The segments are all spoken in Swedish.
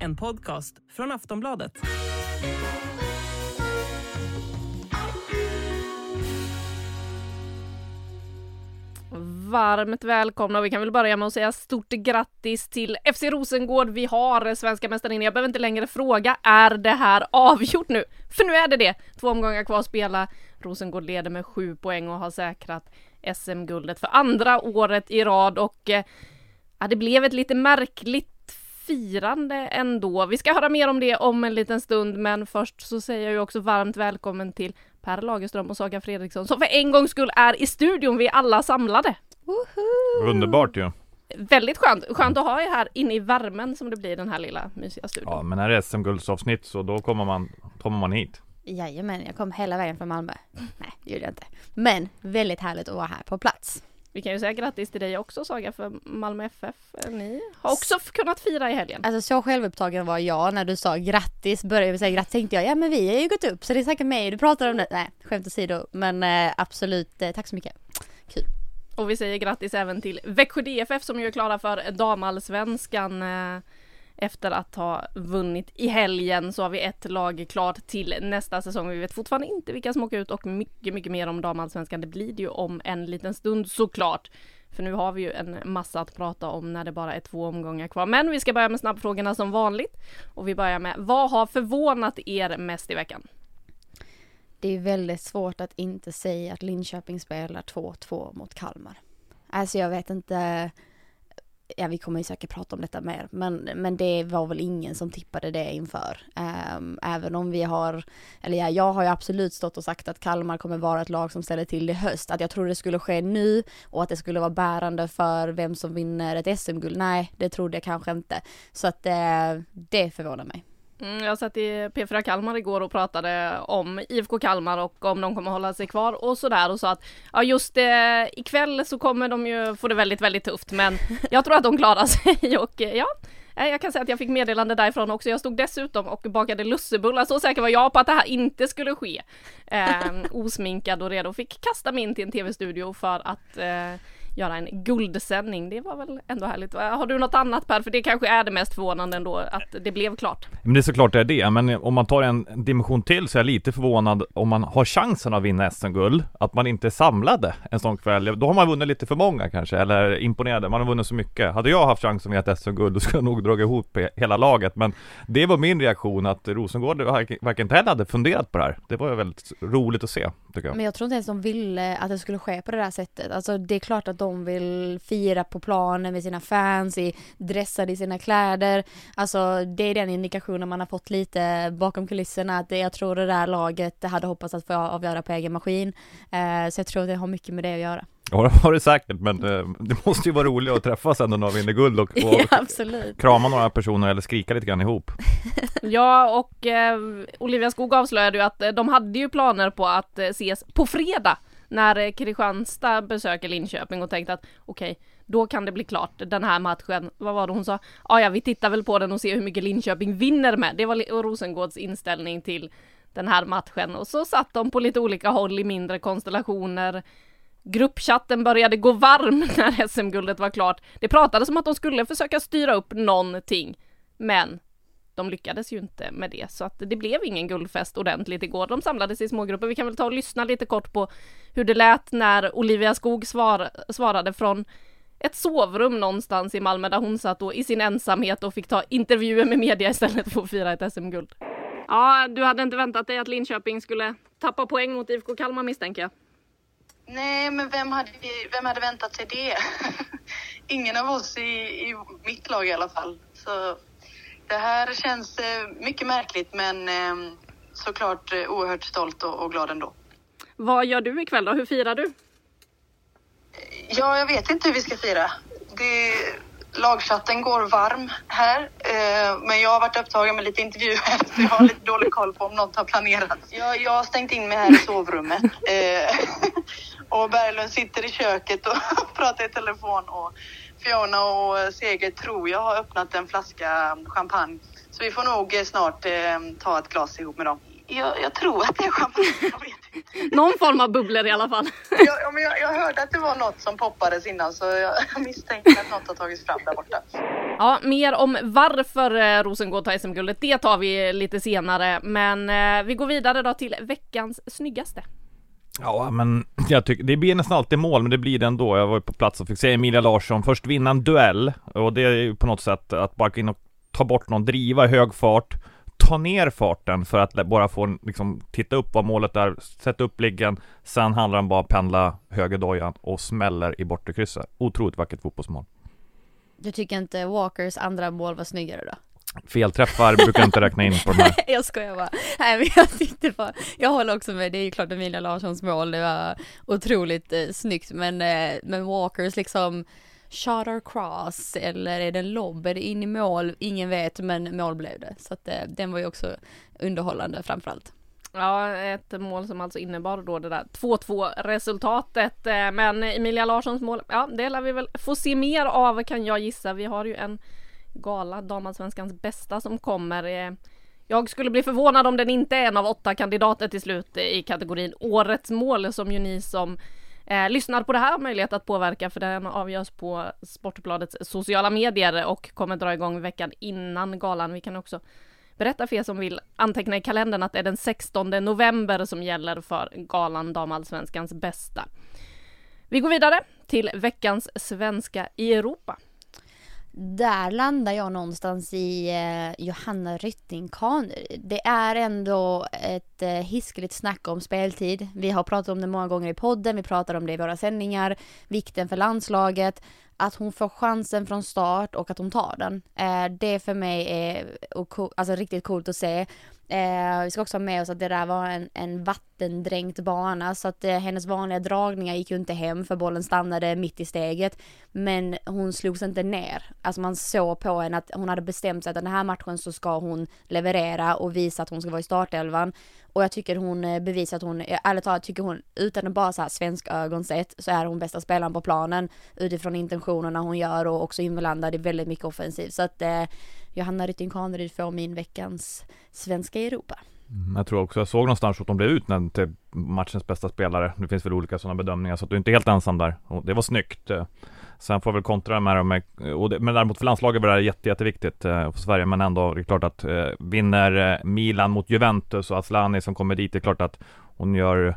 En podcast från Aftonbladet. Varmt välkomna och vi kan väl börja med att säga stort grattis till FC Rosengård. Vi har svenska mästarinnor. Jag behöver inte längre fråga, är det här avgjort nu? För nu är det det! Två omgångar kvar att spela. Rosengård leder med sju poäng och har säkrat SM-guldet för andra året i rad och eh, ja, det blev ett lite märkligt firande ändå. Vi ska höra mer om det om en liten stund, men först så säger jag ju också varmt välkommen till Per Lagerström och Saga Fredriksson som för en gångs skull är i studion. Vi är alla samlade. Underbart ju. Väldigt skönt. Skönt att ha er här inne i värmen som det blir i den här lilla mysiga studion. Ja, men här är SM-guldsavsnitt så då kommer man, kommer man hit. Jajamän, jag kom hela vägen från Malmö. Nej, det gjorde jag inte. Men väldigt härligt att vara här på plats. Vi kan ju säga grattis till dig också Saga för Malmö FF. Ni har också kunnat fira i helgen. Alltså så självupptagen var jag när du sa grattis, började vi säga grattis tänkte jag, ja men vi har ju gått upp så det är säkert mig du pratar om det. Nej, skämt åsido, men eh, absolut, eh, tack så mycket. Kul. Och vi säger grattis även till Växjö DFF som ju är klara för damallsvenskan. Eh, efter att ha vunnit i helgen så har vi ett lag klart till nästa säsong. Vi vet fortfarande inte vilka som åker ut och mycket, mycket mer om damallsvenskan. Det blir det ju om en liten stund såklart. För nu har vi ju en massa att prata om när det bara är två omgångar kvar. Men vi ska börja med snabbfrågorna som vanligt. Och vi börjar med, vad har förvånat er mest i veckan? Det är väldigt svårt att inte säga att Linköping spelar 2-2 mot Kalmar. Alltså jag vet inte, ja vi kommer ju säkert prata om detta mer, men, men det var väl ingen som tippade det inför. Um, även om vi har, eller ja, jag har ju absolut stått och sagt att Kalmar kommer vara ett lag som ställer till det i höst. Att jag trodde det skulle ske nu och att det skulle vara bärande för vem som vinner ett SM-guld. Nej, det trodde jag kanske inte. Så att uh, det förvånar mig. Mm, jag satt i P4 Kalmar igår och pratade om IFK Kalmar och om de kommer hålla sig kvar och sådär och sa att ja just eh, ikväll så kommer de ju få det väldigt, väldigt tufft men jag tror att de klarar sig och eh, ja eh, jag kan säga att jag fick meddelande därifrån också. Jag stod dessutom och bakade lussebullar. Så säker var jag på att det här inte skulle ske. Eh, osminkad och redo. Fick kasta mig in till en tv-studio för att eh, göra en guldsändning. Det var väl ändå härligt. Äh, har du något annat Per? För det kanske är det mest förvånande ändå att det blev klart. Men det är såklart det är det, men om man tar en dimension till så är jag lite förvånad om man har chansen att vinna SM-guld, att man inte samlade en sån kväll. Då har man vunnit lite för många kanske, eller imponerade. Man har vunnit så mycket. Hade jag haft chansen att vinna ett SM-guld, då skulle jag nog dragit ihop hela laget. Men det var min reaktion, att Rosengård varken inte heller hade funderat på det här. Det var väldigt roligt att se, tycker jag. Men jag tror inte ens de ville att det skulle ske på det där sättet. Alltså det är klart att de vill fira på planen med sina fans, i dressade i sina kläder. Alltså det är den indikationen man har fått lite bakom kulisserna. Att det, jag tror det där laget hade hoppats att få avgöra på egen maskin. Eh, så jag tror att det har mycket med det att göra. Ja det har det säkert, men eh, det måste ju vara roligt att träffas ändå när man vinner guld och, och ja, krama några personer eller skrika lite grann ihop. Ja, och eh, Olivia Skog avslöjade ju att eh, de hade ju planer på att eh, ses på fredag när Kristianstad besöker Linköping och tänkte att okej, okay, då kan det bli klart den här matchen. Vad var det hon sa? Ja, ja, vi tittar väl på den och ser hur mycket Linköping vinner med. Det var Rosengårds inställning till den här matchen och så satt de på lite olika håll i mindre konstellationer. Gruppchatten började gå varm när SM-guldet var klart. Det pratades om att de skulle försöka styra upp någonting, men de lyckades ju inte med det så att det blev ingen guldfest ordentligt igår. De samlades i smågrupper. Vi kan väl ta och lyssna lite kort på hur det lät när Olivia Skog svar, svarade från ett sovrum någonstans i Malmö där hon satt då i sin ensamhet och fick ta intervjuer med media istället för att fira ett SM-guld. Ja, du hade inte väntat dig att Linköping skulle tappa poäng mot IFK Kalmar misstänker jag. Nej, men vem hade, vem hade väntat sig det? Ingen av oss i, i mitt lag i alla fall. Så det här känns eh, mycket märkligt, men eh, såklart eh, oerhört stolt och, och glad ändå. Vad gör du ikväll då? Hur firar du? Ja, jag vet inte hur vi ska fira. Det, lagchatten går varm här, eh, men jag har varit upptagen med lite intervjuer så jag har lite dålig koll på om något har planerats. Jag, jag har stängt in mig här i sovrummet eh, och Berglund sitter i köket och pratar i telefon och Fiona och Seger tror jag har öppnat en flaska champagne. Så vi får nog eh, snart eh, ta ett glas ihop med dem. Jag, jag tror att det är champagne, jag vet inte. Någon form av bubblor i alla fall. Jag, ja, men jag, jag hörde att det var något som poppades innan så jag, jag misstänker att något har tagits fram där borta. Ja, mer om varför eh, Rosengård tar SM-guldet, det tar vi lite senare. Men eh, vi går vidare då till veckans snyggaste. Ja men jag tycker, det blir nästan alltid mål men det blir det ändå. Jag var ju på plats och fick se Emilia Larsson först vinna en duell och det är ju på något sätt att bara gå in och ta bort någon, driva i hög fart ta ner farten för att bara få liksom titta upp vad målet är, sätta upp liggen, sen handlar det om bara att pendla högerdojan och smäller i bortre krysset. Otroligt vackert fotbollsmål. Du tycker inte Walkers andra mål var snyggare då? Felträffar brukar jag inte räkna in på de här. jag skojar bara. Nej men jag tyckte bara, jag håller också med, det är ju klart Emilia Larssons mål, det var otroligt eh, snyggt men, eh, men Walkers liksom shot or cross eller är det en lobb, är det in i mål, ingen vet men mål blev det. Så att eh, den var ju också underhållande framförallt. Ja, ett mål som alltså innebar då det där 2-2 resultatet. Eh, men Emilia Larssons mål, ja det lär vi väl få se mer av kan jag gissa. Vi har ju en gala, Damallsvenskans bästa som kommer. Eh, jag skulle bli förvånad om den inte är en av åtta kandidater till slut i kategorin Årets mål som ju ni som eh, lyssnar på det här har möjlighet att påverka för den avgörs på Sportbladets sociala medier och kommer dra igång veckan innan galan. Vi kan också berätta för er som vill anteckna i kalendern att det är den 16 november som gäller för galan Damallsvenskans bästa. Vi går vidare till veckans svenska i Europa. Där landar jag någonstans i eh, Johanna Rytting Det är ändå ett eh, hiskeligt snack om speltid. Vi har pratat om det många gånger i podden, vi pratar om det i våra sändningar, vikten för landslaget, att hon får chansen från start och att hon tar den. Eh, det för mig är alltså, riktigt coolt att se. Eh, vi ska också ha med oss att det där var en, en vattendränkt bana så att eh, hennes vanliga dragningar gick ju inte hem för bollen stannade mitt i steget. Men hon slogs inte ner. Alltså man såg på henne att hon hade bestämt sig att den här matchen så ska hon leverera och visa att hon ska vara i startelvan. Och jag tycker hon eh, bevisar att hon, eh, ärligt talat tycker hon, utan att bara så här svensk ögon sett, så är hon bästa spelaren på planen utifrån intentionerna hon gör och också inblandad i väldigt mycket offensivt. Så att eh, Johanna Rytting Kaneryd får min veckans svenska i Europa. Mm, jag tror också, jag såg någonstans att de blev utnämnd till matchens bästa spelare. Det finns väl olika sådana bedömningar, så att du är inte helt ensam där. Och det var snyggt. Eh, sen får jag väl kontra med dem, men däremot för landslaget var det jätte, jätteviktigt eh, för Sverige, men ändå, det är klart att eh, vinner Milan mot Juventus och Aslani som kommer dit, det är klart att hon gör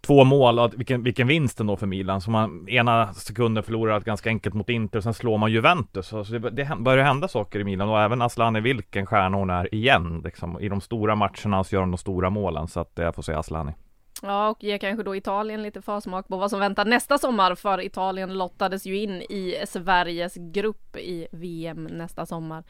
två mål och vilken, vilken vinst ändå för Milan. Så man ena sekunden förlorar ganska enkelt mot Inter och sen slår man Juventus. Så det, det börjar hända saker i Milan och även Aslani, vilken stjärna hon är igen. Liksom. I de stora matcherna så gör hon de stora målen så att eh, jag får säga Aslani. Ja, och ger kanske då Italien lite försmak på vad som väntar nästa sommar, för Italien lottades ju in i Sveriges grupp i VM nästa sommar,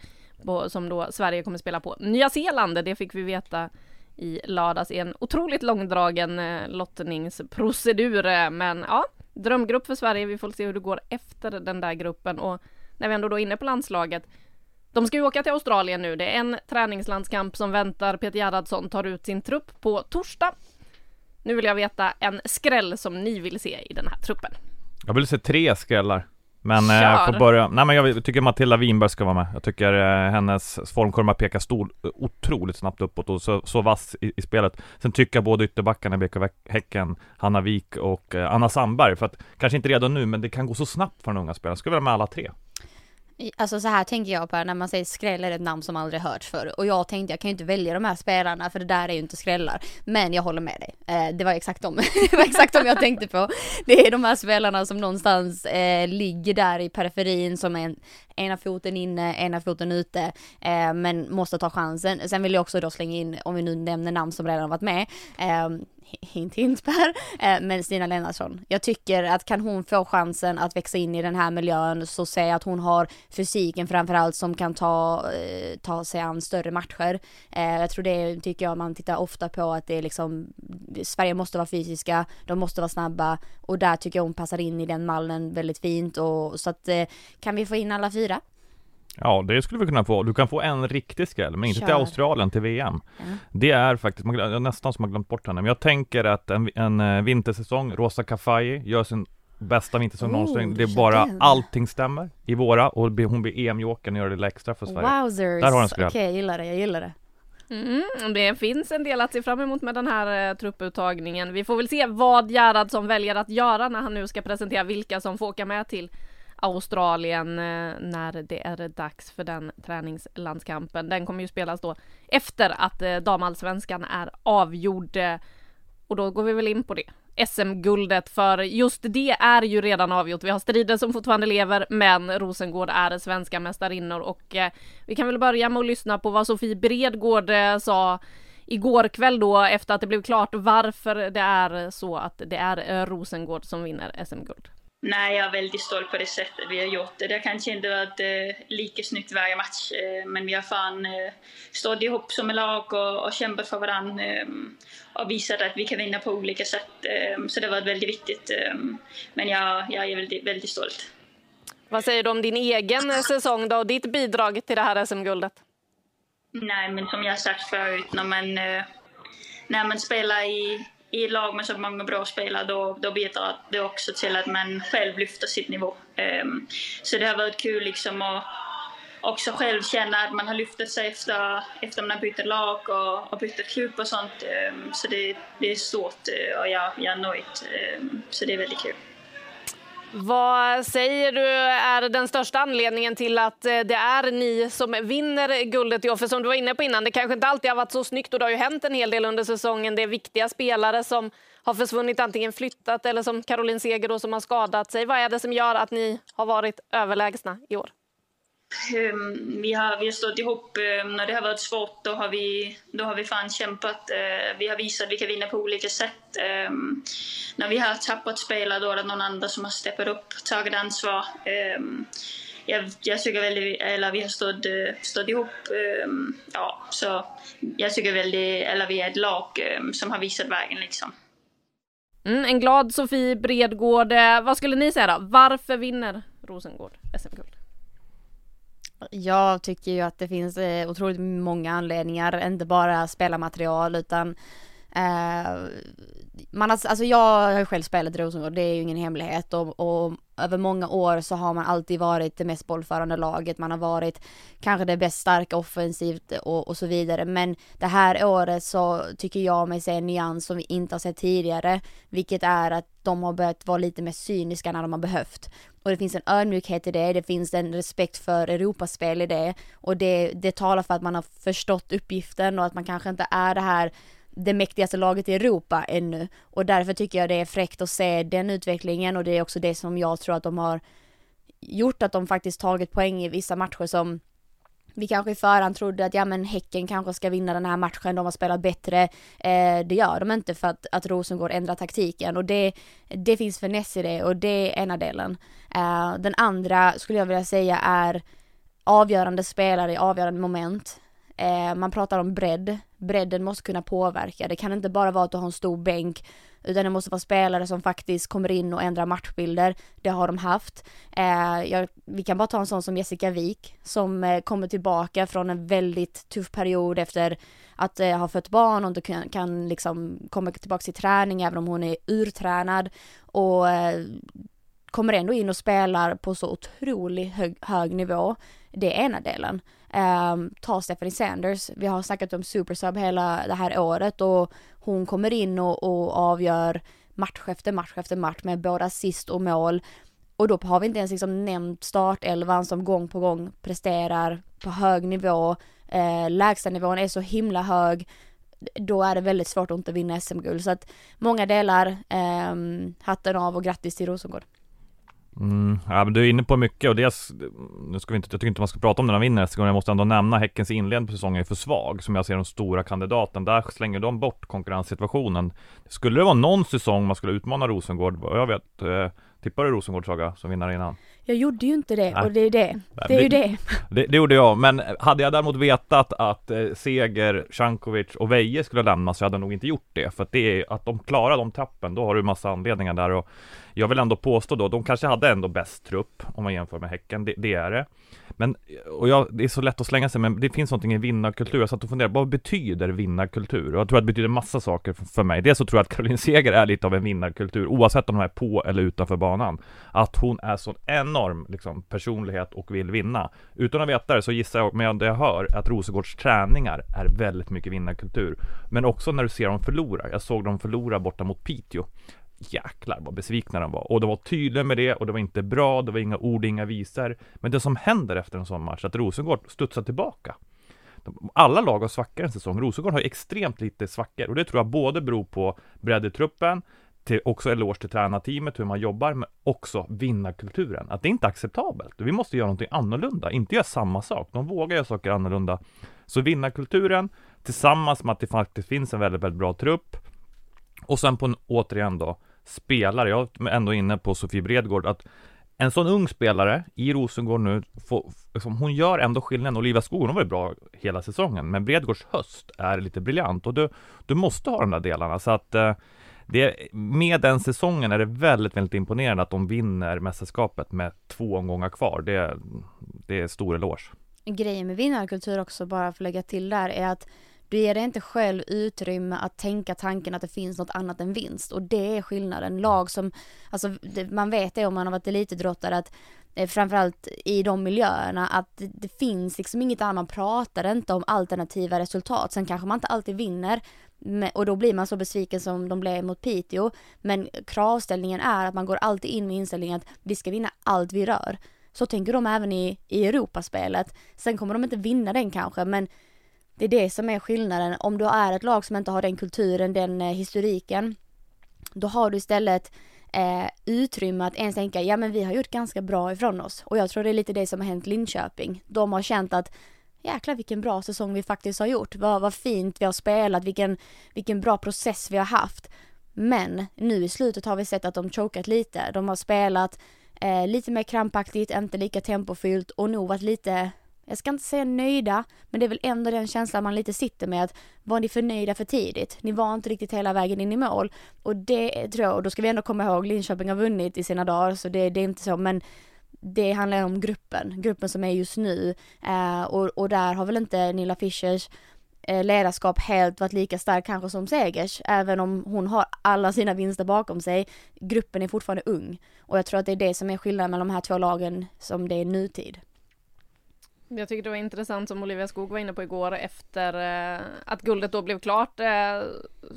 som då Sverige kommer spela på Nya Zeeland. Det fick vi veta i lördags i en otroligt långdragen eh, lottningsprocedur. Eh, men ja, drömgrupp för Sverige. Vi får se hur det går efter den där gruppen och när vi ändå då är inne på landslaget. De ska ju åka till Australien nu. Det är en träningslandskamp som väntar. Peter Gerhardsson tar ut sin trupp på torsdag. Nu vill jag veta en skräll som ni vill se i den här truppen. Jag vill se tre skrällar. Men eh, jag får börja, nej men jag tycker Matilda Winberg ska vara med. Jag tycker eh, hennes formkurva pekar stor, otroligt snabbt uppåt och så, så vass i, i, spelet. Sen tycker jag både ytterbackarna i BK Häcken, Hanna Wik och eh, Anna Sandberg, för att kanske inte redan nu, men det kan gå så snabbt för den unga spelaren. Ska vi med alla tre? Alltså så här tänker jag på när man säger skräll är ett namn som aldrig hörts förr. Och jag tänkte jag kan ju inte välja de här spelarna för det där är ju inte skrällar. Men jag håller med dig. Eh, det var exakt dem det var exakt de jag tänkte på. Det är de här spelarna som någonstans eh, ligger där i periferin som är ena foten inne, ena foten ute. Eh, men måste ta chansen. Sen vill jag också då slänga in, om vi nu nämner namn som redan varit med. Eh, Hint hint Per, eh, men Stina Lennartsson. Jag tycker att kan hon få chansen att växa in i den här miljön så ser jag att hon har fysiken framförallt som kan ta, eh, ta sig an större matcher. Eh, jag tror det tycker jag man tittar ofta på att det är liksom Sverige måste vara fysiska, de måste vara snabba och där tycker jag hon passar in i den mallen väldigt fint och så att kan vi få in alla fyra? Ja, det skulle vi kunna få. Du kan få en riktig skräll, men inte Kör. till Australien, till VM. Ja. Det är faktiskt, man, nästan som man glömt bort henne, men jag tänker att en, en eh, vintersäsong, Rosa Kafaji gör sin bästa vintersäsong oh, någonsin. Det är bara den. allting stämmer i våra och hon blir EM-jokern och gör det lilla extra för Sverige. Wowzers! Där har en skräll. Okej, okay, jag gillar det, jag gillar det. Mm, det finns en del att se fram emot med den här eh, trupputtagningen. Vi får väl se vad Gerhardsson väljer att göra när han nu ska presentera vilka som får åka med till Australien eh, när det är dags för den träningslandskampen. Den kommer ju spelas då efter att eh, damallsvenskan är avgjord. Eh, och då går vi väl in på det. SM-guldet, för just det är ju redan avgjort. Vi har strider som fortfarande lever, men Rosengård är svenska mästarinnor och eh, vi kan väl börja med att lyssna på vad Sofie Bredgård sa igår kväll då efter att det blev klart varför det är så att det är Rosengård som vinner SM-guld. Nej, jag är väldigt stolt på det sättet vi har gjort det. Det kanske inte varit eh, lika snyggt varje match, eh, men vi har fan eh, stått ihop som ett lag och, och kämpat för varandra eh, och visat att vi kan vinna på olika sätt. Eh, så det har varit väldigt viktigt. Eh, men jag, jag är väldigt, väldigt stolt. Vad säger du om din egen säsong då och ditt bidrag till det här SM-guldet? Nej, men som jag sagt förut, när man, när man spelar i i lag med så många bra spelare då, då bidrar det också till att man själv lyfter sitt nivå. Um, så det har varit kul liksom att också själv känna att man har lyft sig efter, efter man har bytt lag och, och bytt klubb och sånt. Um, så det, det är stort eh, och jag, jag är nöjd. Um, så det är väldigt kul. Vad säger du är den största anledningen till att eh, det är ni som vinner guldet i år? För som du var inne på innan, det kanske inte alltid har varit så snyggt och det har ju hänt en hel del under säsongen. Det är viktiga spelare som har försvunnit, antingen flyttat eller som Caroline Seger då, som har skadat sig. Vad är det som gör att ni har varit överlägsna i år? Ehm, vi har, vi har stått ihop. Ehm, när det har varit svårt då har vi, då har vi fan kämpat. Eh, vi har visat att vi kan vinna på olika sätt. Ehm, när vi har tappat spelare då är det någon annan som har steppat upp, tagit ansvar. Jag, jag tycker väldigt, eller vi har stått, eh, stått ihop. Ja, så jag tycker väldigt, eller vi är ett lag som har visat vägen liksom. Mm, en glad Sofie Bredgård. Eh, vad skulle ni säga då? Varför vinner Rosengård SM-guld? Jag tycker ju att det finns eh, otroligt många anledningar, inte bara spelarmaterial utan eh, man har, alltså jag har själv spelat i Rosengård, det är ju ingen hemlighet och, och, över många år så har man alltid varit det mest bollförande laget, man har varit kanske det bäst starka offensivt och, och så vidare. Men det här året så tycker jag mig se en nyans som vi inte har sett tidigare, vilket är att de har börjat vara lite mer cyniska när de har behövt. Och det finns en ödmjukhet i det, det finns en respekt för Europaspel i det och det, det talar för att man har förstått uppgiften och att man kanske inte är det här det mäktigaste laget i Europa ännu och därför tycker jag det är fräckt att se den utvecklingen och det är också det som jag tror att de har gjort att de faktiskt tagit poäng i vissa matcher som vi kanske i förhand trodde att ja men Häcken kanske ska vinna den här matchen, de har spelat bättre. Eh, det gör de inte för att, att Rosengård ändrar taktiken och det, det finns finess i det och det är ena delen. Eh, den andra skulle jag vilja säga är avgörande spelare i avgörande moment. Eh, man pratar om bredd, bredden måste kunna påverka. Det kan inte bara vara att du har en stor bänk utan det måste vara spelare som faktiskt kommer in och ändrar matchbilder. Det har de haft. Eh, jag, vi kan bara ta en sån som Jessica Wik som eh, kommer tillbaka från en väldigt tuff period efter att eh, ha fött barn och inte kan, kan liksom komma tillbaka till träning även om hon är urtränad och eh, kommer ändå in och spelar på så otroligt hög, hög nivå. Det är ena delen. Um, ta Stephanie Sanders, vi har snackat om supersub hela det här året och hon kommer in och, och avgör match efter match efter match med både assist och mål. Och då har vi inte ens liksom nämnt startelvan som gång på gång presterar på hög nivå. Eh, lägstanivån är så himla hög. Då är det väldigt svårt att inte vinna SM-guld. Så att många delar, eh, hatten av och grattis till Rosengård. Mm, ja men du är inne på mycket och dels, nu ska vi inte, jag tycker inte man ska prata om den här vinner nästa gång, jag måste ändå nämna Häckens inledning på säsongen är för svag, som jag ser de stora kandidaten, där slänger de bort konkurrenssituationen. Skulle det vara någon säsong man skulle utmana Rosengård, jag vet, eh, tippar du Rosengård Saga som vinnare innan? Jag gjorde ju inte det Nej. och det är det. Det är ju det. Det, det gjorde jag, men hade jag däremot vetat att eh, Seger, Cankovic och Veje skulle lämna så hade jag nog inte gjort det. För att det är att de klarar de tappen, då har du massa anledningar där och jag vill ändå påstå då, de kanske hade ändå bäst trupp om man jämför med Häcken, det, det är det. Men, och jag, det är så lätt att slänga sig, men det finns någonting i vinnarkultur. Jag satt och funderade, vad betyder vinnarkultur? Och jag tror att det betyder massa saker för, mig. Dels så tror jag att Caroline Seger är lite av en vinnarkultur, oavsett om de är på eller utanför banan. Att hon är så enorm liksom, personlighet och vill vinna. Utan att veta det så gissar jag med det jag hör att Rosengårds träningar är väldigt mycket vinnarkultur. Men också när du ser dem förlora. Jag såg dem förlora borta mot Piteå jäklar vad besvikna de var. Och de var tydliga med det och det var inte bra, det var inga ord, inga visor. Men det som händer efter en sån match, att Rosengård studsar tillbaka. Alla lag har svackor en säsong. Rosengård har extremt lite svackor och det tror jag både beror på bredd i truppen, till också eloge till tränarteamet, hur man jobbar, men också vinnarkulturen. Att det inte är acceptabelt. Vi måste göra någonting annorlunda, inte göra samma sak. De vågar göra saker annorlunda. Så vinnarkulturen tillsammans med att det faktiskt finns en väldigt, väldigt bra trupp och sen på en, återigen då, spelare. Jag är ändå inne på Sofie Bredgård att en sån ung spelare i Rosengård nu, får, liksom, hon gör ändå skillnad. Olivia Skog, hon var ju bra hela säsongen, men Bredgårds höst är lite briljant och du, du måste ha de där delarna. Så att eh, det, med den säsongen är det väldigt, väldigt imponerande att de vinner mästerskapet med två omgångar kvar. Det, det är stor eloge. Grejen med vinnarkultur också, bara för att lägga till där, är att du ger dig inte själv utrymme att tänka tanken att det finns något annat än vinst och det är skillnaden. Lag som, alltså det, man vet det om man har varit elitidrottare att eh, framförallt i de miljöerna att det, det finns liksom inget annat, man pratar inte om alternativa resultat. Sen kanske man inte alltid vinner och då blir man så besviken som de blev mot Piteå. Men kravställningen är att man går alltid in med inställningen att vi ska vinna allt vi rör. Så tänker de även i, i Europaspelet. Sen kommer de inte vinna den kanske, men det är det som är skillnaden. Om du är ett lag som inte har den kulturen, den eh, historiken, då har du istället eh, utrymme att ens tänka, ja men vi har gjort ganska bra ifrån oss. Och jag tror det är lite det som har hänt Linköping. De har känt att jäklar vilken bra säsong vi faktiskt har gjort. Vad, vad fint vi har spelat, vilken, vilken bra process vi har haft. Men nu i slutet har vi sett att de chokat lite. De har spelat eh, lite mer krampaktigt, inte lika tempofyllt och nog varit lite, jag ska inte säga nöjda, men det är väl ändå den känslan man lite sitter med att var ni för nöjda för tidigt? Ni var inte riktigt hela vägen in i mål. Och det tror jag, och då ska vi ändå komma ihåg, Linköping har vunnit i sina dagar, så det, det är inte så, men det handlar om gruppen, gruppen som är just nu. Eh, och, och där har väl inte Nilla Fischers eh, ledarskap helt varit lika stark kanske som Segers, även om hon har alla sina vinster bakom sig. Gruppen är fortfarande ung och jag tror att det är det som är skillnaden mellan de här två lagen som det är nutid. Jag tycker det var intressant som Olivia Skog var inne på igår efter eh, att guldet då blev klart. Eh,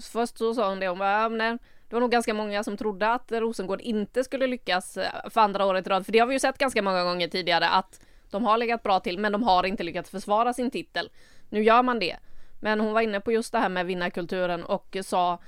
först så sa hon det, hon bara, ja, men nej, det var nog ganska många som trodde att Rosengård inte skulle lyckas eh, för andra året i rad. För det har vi ju sett ganska många gånger tidigare att de har legat bra till men de har inte lyckats försvara sin titel. Nu gör man det. Men hon var inne på just det här med vinnarkulturen och sa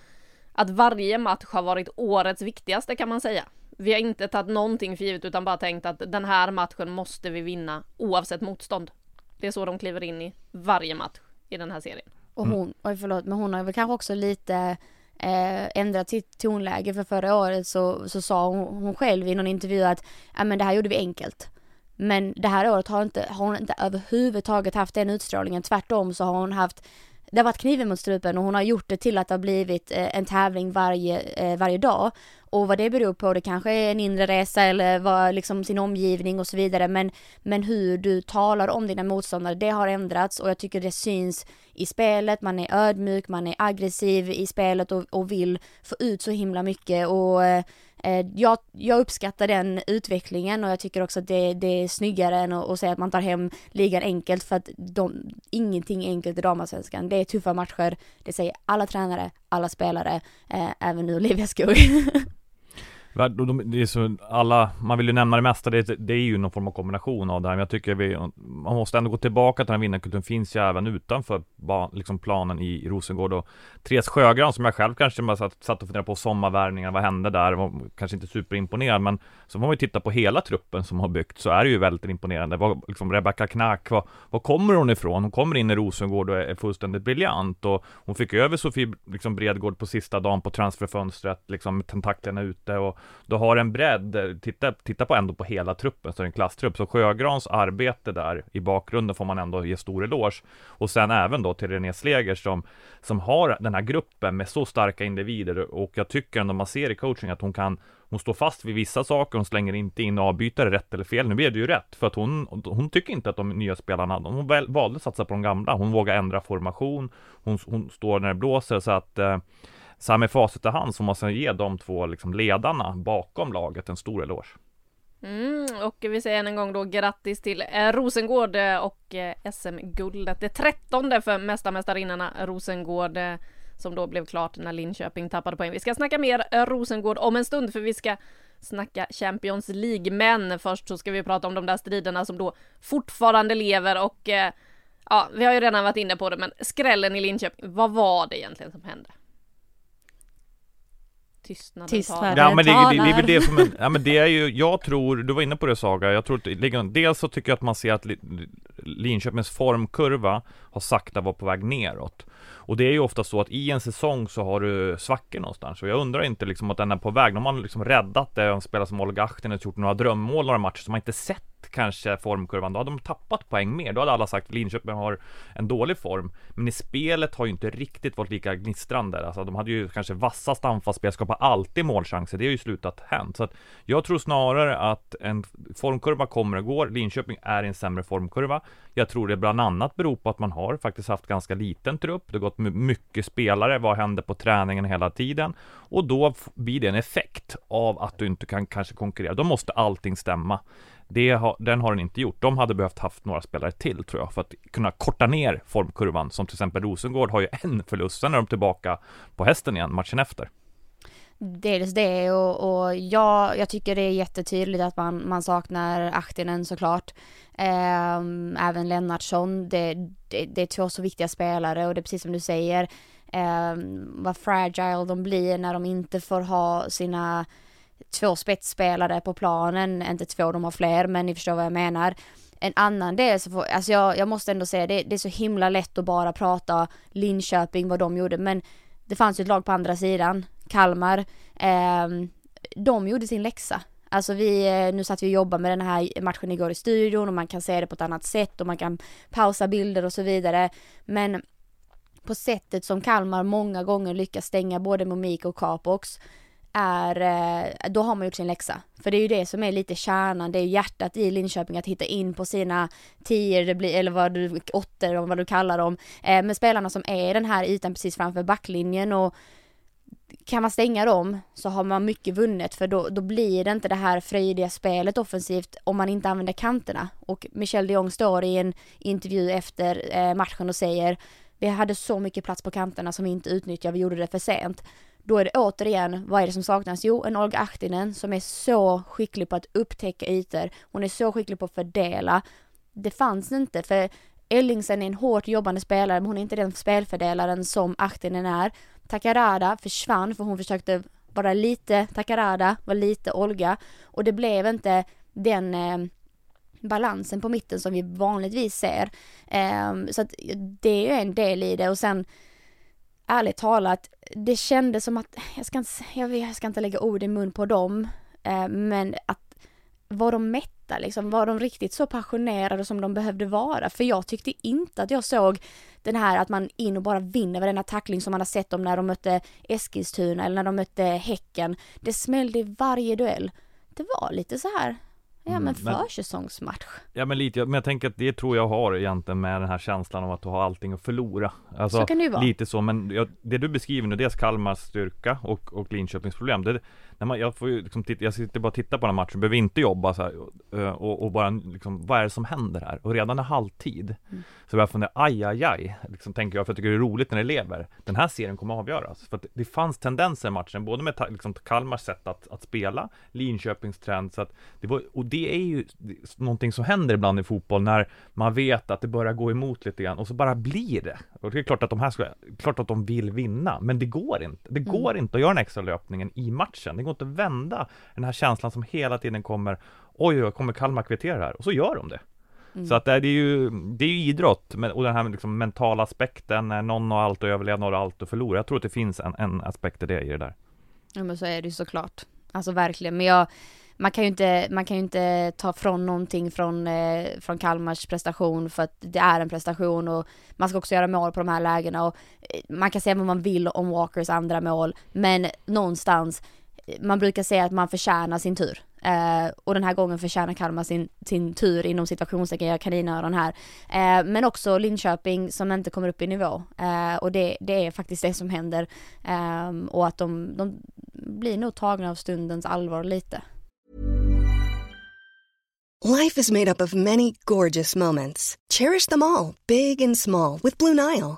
att varje match har varit årets viktigaste kan man säga. Vi har inte tagit någonting för givet utan bara tänkt att den här matchen måste vi vinna oavsett motstånd. Det är så de kliver in i varje match i den här serien. Och hon, oj förlåt, men hon har väl kanske också lite eh, ändrat sitt tonläge för förra året så, så sa hon, hon själv i någon intervju att ja men det här gjorde vi enkelt. Men det här året har, inte, har hon inte överhuvudtaget haft den utstrålningen. Tvärtom så har hon haft det har varit kniven mot strupen och hon har gjort det till att det har blivit eh, en tävling varje, eh, varje dag. Och vad det beror på, det kanske är en inre resa eller vad liksom sin omgivning och så vidare. Men, men hur du talar om dina motståndare, det har ändrats och jag tycker det syns i spelet. Man är ödmjuk, man är aggressiv i spelet och, och vill få ut så himla mycket. Och eh, jag, jag uppskattar den utvecklingen och jag tycker också att det, det är snyggare än att, att säga att man tar hem ligan enkelt för att de, ingenting är enkelt i damallsvenskan. Det är tuffa matcher, det säger alla tränare, alla spelare, eh, även nu Olivia Skog. Det är så, alla, man vill ju nämna det mesta, det, det är ju någon form av kombination av det här Men jag tycker vi, man måste ändå gå tillbaka till den här vinnarkulturen finns ju även utanför ba, liksom planen i Rosengård och Therese Sjögran som jag själv kanske bara satt, satt och funderade på sommarvärvningar, vad hände där? Var kanske inte superimponerad men Så får man ju titta på hela truppen som har byggt så är det ju väldigt imponerande vad, liksom Rebecca Knack, vad, var kommer hon ifrån? Hon kommer in i Rosengård och är, är fullständigt briljant och Hon fick över Sofie liksom Bredgård på sista dagen på transferfönstret liksom med tentaklerna ute och du har en bredd, titta, titta på ändå på hela truppen så är det en klasstrupp. Så Sjögrans arbete där i bakgrunden får man ändå ge stor eloge. Och sen även då till René Slegers som Som har den här gruppen med så starka individer. Och jag tycker ändå man ser i coaching att hon kan hon står fast vid vissa saker, hon slänger inte in avbytare rätt eller fel. Nu blev det ju rätt, för att hon, hon tycker inte att de nya spelarna, hon väl, valde att satsa på de gamla. Hon vågar ändra formation, hon, hon står när det blåser, så att eh, så här med facit i hand så måste man ge de två liksom ledarna bakom laget en stor eloge. Mm, och vi säger än en gång då grattis till eh, Rosengård eh, och eh, SM-guldet. Det trettonde för mästarmästarinnorna Rosengård som då blev klart när Linköping tappade poäng. Vi ska snacka mer Rosengård om en stund för vi ska snacka Champions League. Men först så ska vi prata om de där striderna som då fortfarande lever och ja, vi har ju redan varit inne på det, men skrällen i Linköping. Vad var det egentligen som hände? Tystnaden Tystnaden. Ja men det, det, det är väl det som, är, ja men det är ju, jag tror, du var inne på det Saga, jag tror att dels så tycker jag att man ser att Li- Linköpings formkurva har sakta varit på väg neråt. Och det är ju ofta så att i en säsong så har du svackor någonstans och jag undrar inte liksom att den är på väg. De har liksom räddat det, en spelare som Olga Ahtinen gjort några drömmål några matcher som man inte sett kanske formkurvan. Då hade de tappat poäng mer. Då hade alla sagt Linköping har en dålig form. Men i spelet har ju inte riktigt varit lika gnistrande. Alltså de hade ju kanske vassast anfallsspel, skapar alltid målchanser. Det har ju slutat hänt. Så att jag tror snarare att en formkurva kommer och går. Linköping är i en sämre formkurva. Jag tror det bland annat beror på att man har faktiskt haft ganska liten trupp. Det har gått mycket spelare. Vad händer på träningen hela tiden? Och då blir det en effekt av att du inte kan kanske konkurrera. Då måste allting stämma. Det har, den har den inte gjort. De hade behövt haft några spelare till tror jag för att kunna korta ner formkurvan. Som till exempel Rosengård har ju en förlust. Sen är de tillbaka på hästen igen matchen efter. Dels det och, och jag, jag tycker det är jättetydligt att man, man saknar Ahtinen såklart. Ehm, även Lennartsson, det, det, det är två så viktiga spelare och det är precis som du säger. Um, vad fragile de blir när de inte får ha sina två spetsspelare på planen, inte två, de har fler, men ni förstår vad jag menar. En annan del så får, alltså jag, jag måste ändå säga det, det är så himla lätt att bara prata Linköping, vad de gjorde, men det fanns ju ett lag på andra sidan, Kalmar. eh, de gjorde sin läxa. Alltså vi, eh, nu satt vi och jobbade med den här matchen igår i studion och man kan se det på ett annat sätt och man kan pausa bilder och så vidare. Men på sättet som Kalmar många gånger lyckas stänga både Momik och Capox är, eh, då har man gjort sin läxa. För det är ju det som är lite kärnan, det är ju hjärtat i Linköping att hitta in på sina tior, det blir, eller vad du, åttor, eller vad du kallar dem, eh, med spelarna som är i den här ytan precis framför backlinjen och kan man stänga dem så har man mycket vunnet för då, då blir det inte det här frejdiga spelet offensivt om man inte använder kanterna. Och Michel de Jong står i en intervju efter eh, matchen och säger vi hade så mycket plats på kanterna som vi inte utnyttjade, vi gjorde det för sent. Då är det återigen, vad är det som saknas? Jo, en Olga Ahtinen som är så skicklig på att upptäcka ytor. Hon är så skicklig på att fördela. Det fanns inte, för Ellingsen är en hårt jobbande spelare, men hon är inte den spelfördelaren som Ahtinen är. Takarada försvann för hon försökte vara lite Takarada, vara lite Olga. Och det blev inte den eh, balansen på mitten som vi vanligtvis ser. Eh, så att det är ju en del i det och sen ärligt talat, det kändes som att, jag ska inte, jag, vet, jag ska inte lägga ord i mun på dem, eh, men att var de mätta liksom, var de riktigt så passionerade som de behövde vara? För jag tyckte inte att jag såg den här att man in och bara vinner varenda tackling som man har sett dem när de mötte Eskilstuna eller när de mötte Häcken. Det smällde i varje duell. Det var lite så här, ja Mm, men men- försäsongsmatch. Ja men lite, men jag tänker att det tror jag har egentligen med den här känslan av att du har allting att förlora. Alltså, Så kan det ju vara. Lite så, men jag, det du beskriver nu, dels Kalmars styrka och, och Linköpings problem. Det, när man, jag får ju liksom titta, jag sitter bara och tittar på den här matchen, behöver inte jobba så här, och, och bara liksom, vad är det som händer här? Och redan i halvtid Mm. Så jag fundera, aj aj aj, liksom tänker jag, för jag tycker det är roligt när det lever Den här serien kommer att avgöras, för att det fanns tendenser i matchen, både med liksom, Kalmars sätt att, att spela, Linköpings trend, så att det var, och det är ju någonting som händer ibland i fotboll när man vet att det börjar gå emot lite grann och så bara blir det. Och det är klart att de här ska, klart att de vill vinna, men det går inte. Det går inte att göra den extra löpningen i matchen. Det går inte att vända den här känslan som hela tiden kommer, oj, oj, kommer Kalmar kvittera här? Och så gör de det. Mm. Så att det är ju, det är ju idrott, och den här liksom mentala aspekten, när någon har allt att överleva, någon har allt att förlora. Jag tror att det finns en, en aspekt i det, i det där. Ja men så är det ju såklart. Alltså verkligen. Men jag, man kan ju inte, man kan inte ta från någonting från, eh, från Kalmars prestation för att det är en prestation och man ska också göra mål på de här lägena och eh, man kan säga vad man vill om Walkers andra mål men någonstans eh, man brukar säga att man förtjänar sin tur. Eh, och den här gången förtjänar Kalmar sin, sin tur inom situationstecken, jag kaninöron här. Eh, men också Linköping som inte kommer upp i nivå. Eh, och det, det är faktiskt det som händer. Ehm, och att de, de blir nog tagna av stundens allvar lite. Life is made up of many gorgeous moments. Cherish them all, big and small, with Blue Nile.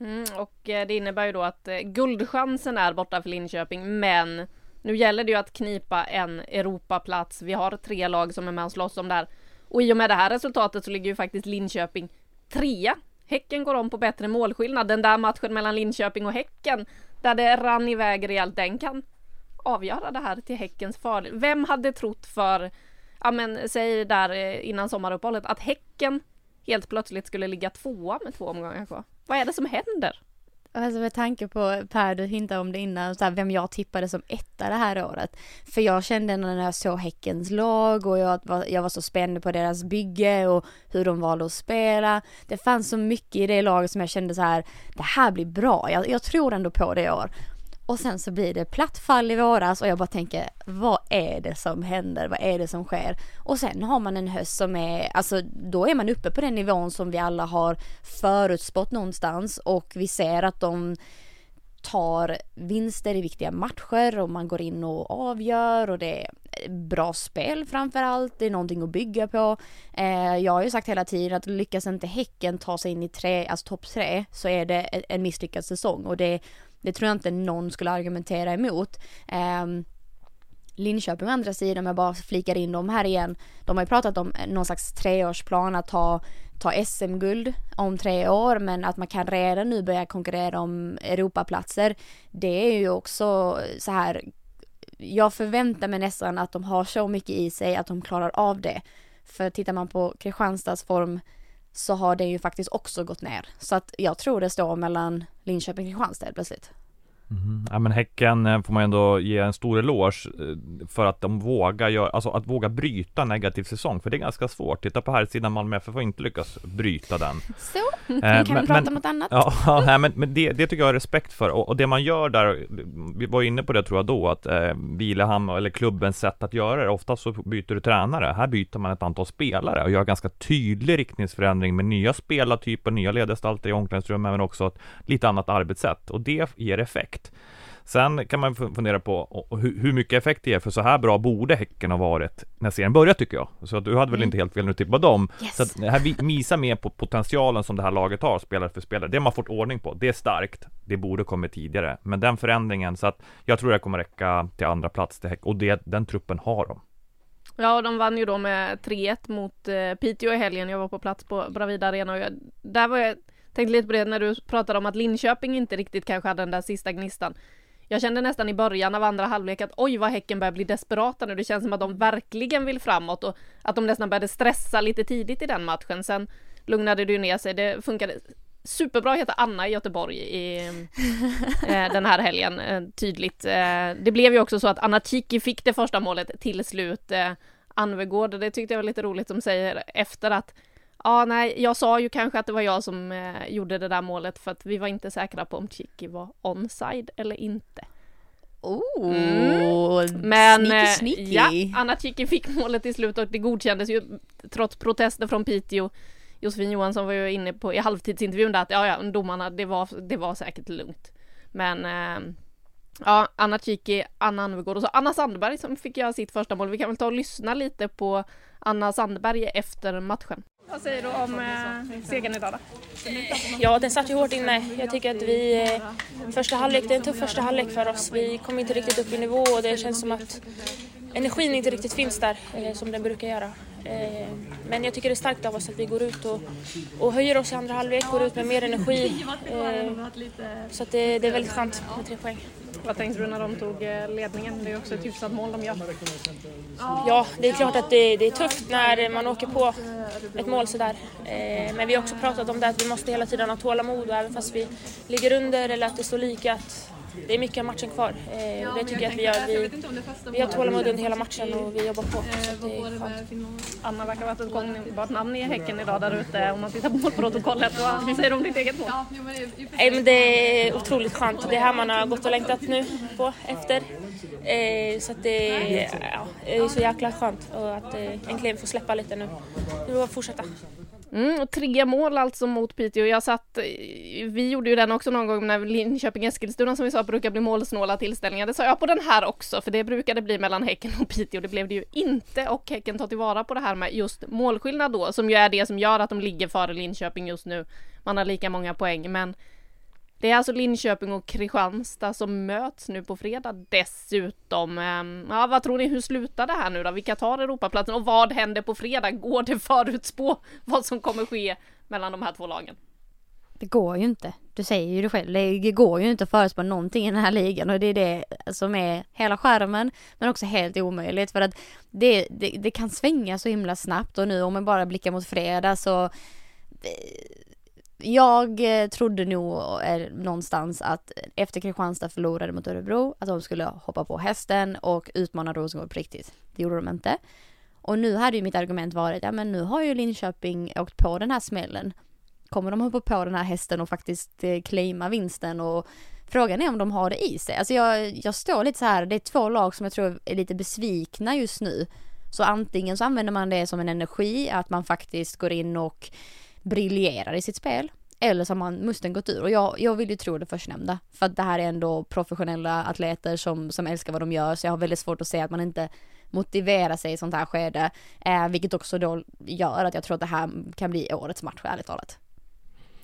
Mm, och eh, det innebär ju då att eh, guldchansen är borta för Linköping, men nu gäller det ju att knipa en Europaplats. Vi har tre lag som är med och slåss om det här. Och i och med det här resultatet så ligger ju faktiskt Linköping trea. Häcken går om på bättre målskillnad. Den där matchen mellan Linköping och Häcken, där det rann iväg rejält, den kan avgöra det här till Häckens fördel. Vem hade trott för, ja men säg där eh, innan sommaruppehållet, att Häcken helt plötsligt skulle ligga tvåa med två omgångar kvar? Vad är det som händer? Alltså med tanke på, Per du hintade om det innan, så här, vem jag tippade som etta det här året. För jag kände när jag såg Häckens lag och jag var, jag var så spänd på deras bygge och hur de valde att spela. Det fanns så mycket i det laget som jag kände så här, det här blir bra, jag, jag tror ändå på det i år. Och sen så blir det platt fall i våras och jag bara tänker, vad är det som händer? Vad är det som sker? Och sen har man en höst som är, alltså då är man uppe på den nivån som vi alla har förutspått någonstans och vi ser att de tar vinster i viktiga matcher och man går in och avgör och det är bra spel framför allt. Det är någonting att bygga på. Eh, jag har ju sagt hela tiden att lyckas inte Häcken ta sig in i tre, alltså topp tre så är det en misslyckad säsong och det, det tror jag inte någon skulle argumentera emot. Eh, Linköping å andra sidan, om jag bara flikar in dem här igen, de har ju pratat om någon slags treårsplan att ta, ta SM-guld om tre år, men att man kan redan nu börja konkurrera om Europaplatser, det är ju också så här, jag förväntar mig nästan att de har så mycket i sig att de klarar av det. För tittar man på Kristianstads form så har det ju faktiskt också gått ner. Så att jag tror det står mellan Linköping och Kristianstad plötsligt plötsligt. Ja men Häcken eh, får man ändå ge en stor eloge eh, för att de vågar göra, alltså att våga bryta negativ säsong, för det är ganska svårt. Titta på här sidan Malmö FF har inte lyckats bryta den. Så, Eh, nu kan vi men- prata men- om något annat. Ja, nej, men, men det, det tycker jag är respekt för och, och det man gör där, vi var inne på det tror jag då, att eh, Vilehamn eller klubbens sätt att göra det, oftast så byter du tränare, här byter man ett antal spelare och gör ganska tydlig riktningsförändring med nya spelartyper, nya ledargestalter i omklädningsrummet, men också ett lite annat arbetssätt och det ger effekt. Sen kan man fu- fundera på hur, mycket effekt det ger, för så här bra borde Häcken ha varit när serien började tycker jag. Så du hade väl Mm. inte helt fel när du tippade dem. Yes. Så att det här vi- visar mer på potentialen som det här laget har, spelare för spelare. Det man fått ordning på, det är starkt. Det borde kommit tidigare. Men den förändringen, så att jag tror det kommer räcka till andra plats till Häck. Och det, den truppen har de. Ja, de vann ju då med 3-1 mot eh, Piteå i helgen. Jag var på plats på Bravida Arena och jag, där var jag tänkte lite på det när du pratade om att Linköping inte riktigt kanske hade den där sista gnistan. Jag kände nästan i början av andra halvlek att oj vad Häcken börjar bli desperata nu. Det känns som att de verkligen vill framåt och att de nästan började stressa lite tidigt i den matchen. Sen lugnade det ju ner sig. Det funkade superbra att heta Anna i Göteborg i eh, den här helgen, eh, tydligt. Eh, det blev ju också så att Anna Tiki fick det första målet till slut. Eh, Anvegård, det tyckte jag var lite roligt, som säger efter att Ja, nej, jag sa ju kanske att det var jag som eh, gjorde det där målet för att vi var inte säkra på om Tiki var onside eller inte. Oh, Mm. Men sneaky, eh, sneaky. ja, Anna Tiki fick målet till slut och det godkändes ju trots protester från Piteå. Josefin Johansson var ju inne på i halvtidsintervjun där att ja, ja, domarna, det var, det var säkert lugnt. Men eh, ja, Anna Tiki, Anna Anvegård och så Anna Sandberg som fick göra sitt första mål. Vi kan väl ta och lyssna lite på Anna Sandberg efter matchen. Vad säger du om eh, segern idag då? Ja, den satt ju hårt inne. Jag tycker att vi... eh, Första halvlek, det är en tuff första halvlek för oss. Vi kom inte riktigt upp i nivå och det känns som att energin inte riktigt finns där eh, som den brukar göra. Eh, Men jag tycker det är starkt av oss att vi går ut och, och höjer oss i andra halvlek, går ut med mer energi. Eh, Så att det, det är väldigt skönt med tre poäng. Vad tänkte du när de tog eh, ledningen? Det är också ett hyfsat mål de gör. Ja, det är klart att det, det är tufft när man åker på ett mål sådär. Men vi har också pratat om det att vi måste hela tiden ha tålamod och även fast vi ligger under eller att det står lika att det är mycket av matchen kvar. Eh, Och det tycker jag att vi gör. Vi, vi har tålamod under hela matchen och vi jobbar på. Så att det är skönt. Anna verkar ha varit ett gångbart namn i Häcken idag där ute om man tittar på målprotokollet. Vad säger du om ditt eget mål? Nej, men det är otroligt skönt. Det är här man har gått och längtat nu på efter. Eh, Så att det ja, det är så jäkla skönt och att eh, äntligen få släppa lite nu. Nu får vi fortsätta. Mm, och tre mål alltså mot Piteå. Jag satt, vi gjorde ju den också någon gång när Linköping-Eskilstuna som vi sa brukar bli målsnåla tillställningar. Det sa jag på den här också, för det brukade bli mellan Häcken och Piteå. Det blev det ju inte och Häcken tar tillvara på det här med just målskillnad då, som ju är det som gör att de ligger före Linköping just nu. Man har lika många poäng, men det är alltså Linköping och Kristianstad som möts nu på fredag dessutom. Ehm, ja, vad tror ni, hur slutar det här nu då? Vilka tar Europaplatsen och vad händer på fredag? Går det förutspå vad som kommer ske mellan de här två lagen? Det går ju inte. Du säger ju det själv. Det går ju inte att förutspå någonting i den här ligan och det är det som är hela skärmen men också helt omöjligt för att det, det, det kan svänga så himla snabbt och nu om man bara blickar mot fredag så jag eh, trodde nog någonstans att efter Kristianstad förlorade mot Örebro att de skulle hoppa på hästen och utmana Rosengård på riktigt. Det gjorde de inte. Och nu hade ju mitt argument varit, ja men nu har ju Linköping åkt på den här smällen. Kommer de hoppa på den här hästen och faktiskt eh, claima vinsten och frågan är om de har det i sig. Alltså jag, jag står lite så här, det är två lag som jag tror är lite besvikna just nu. Så antingen så använder man det som en energi, att man faktiskt går in och briljerar i sitt spel. Eller så har man musten gått ur. Och jag, jag vill ju tro det förstnämnda. För att det här är ändå professionella atleter som, som älskar vad de gör. Så jag har väldigt svårt att se att man inte motiverar sig i sånt här skede. Eh, vilket också då gör att jag tror att det här kan bli årets match, ärligt talat.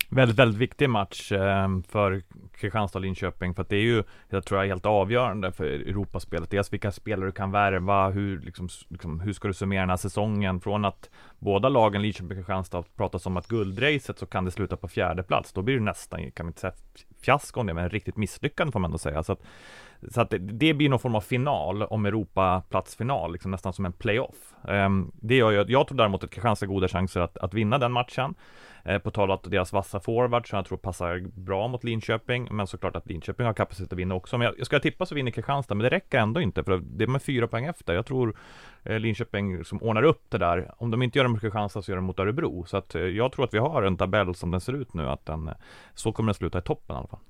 Väldigt, väldigt viktig match ehm, för Kristianstad och Linköping för att det är ju, jag tror jag, helt avgörande för Europaspelet. Dels vilka spelare du kan värva, hur, liksom, liksom, hur ska du summera den här säsongen? Från att båda lagen, Linköping och Kristianstad, pratas om att guldracet så kan det sluta på fjärde plats. Då blir det nästan, kan vi inte säga fiasko om det, men riktigt misslyckande får man ändå säga. Så att, så att det, det blir någon form av final om Europaplatsfinal, liksom nästan som en playoff. Um, det gör ju, jag tror däremot att Kristianstad har goda chanser att, att vinna den matchen. Eh, på tal om deras vassa forward som jag tror passar bra mot Linköping, men såklart att Linköping har kapacitet att vinna också. Men jag, jag ska tippa så vinner Kristianstad, men det räcker ändå inte för det är med fyra poäng efter. Jag tror eh, Linköping som ordnar upp det där. Om de inte gör det mot Kristianstad så gör de mot Örebro. Så att eh, jag tror att vi har en tabell som den ser ut nu, att den, eh, så kommer den sluta i toppen i alla fall.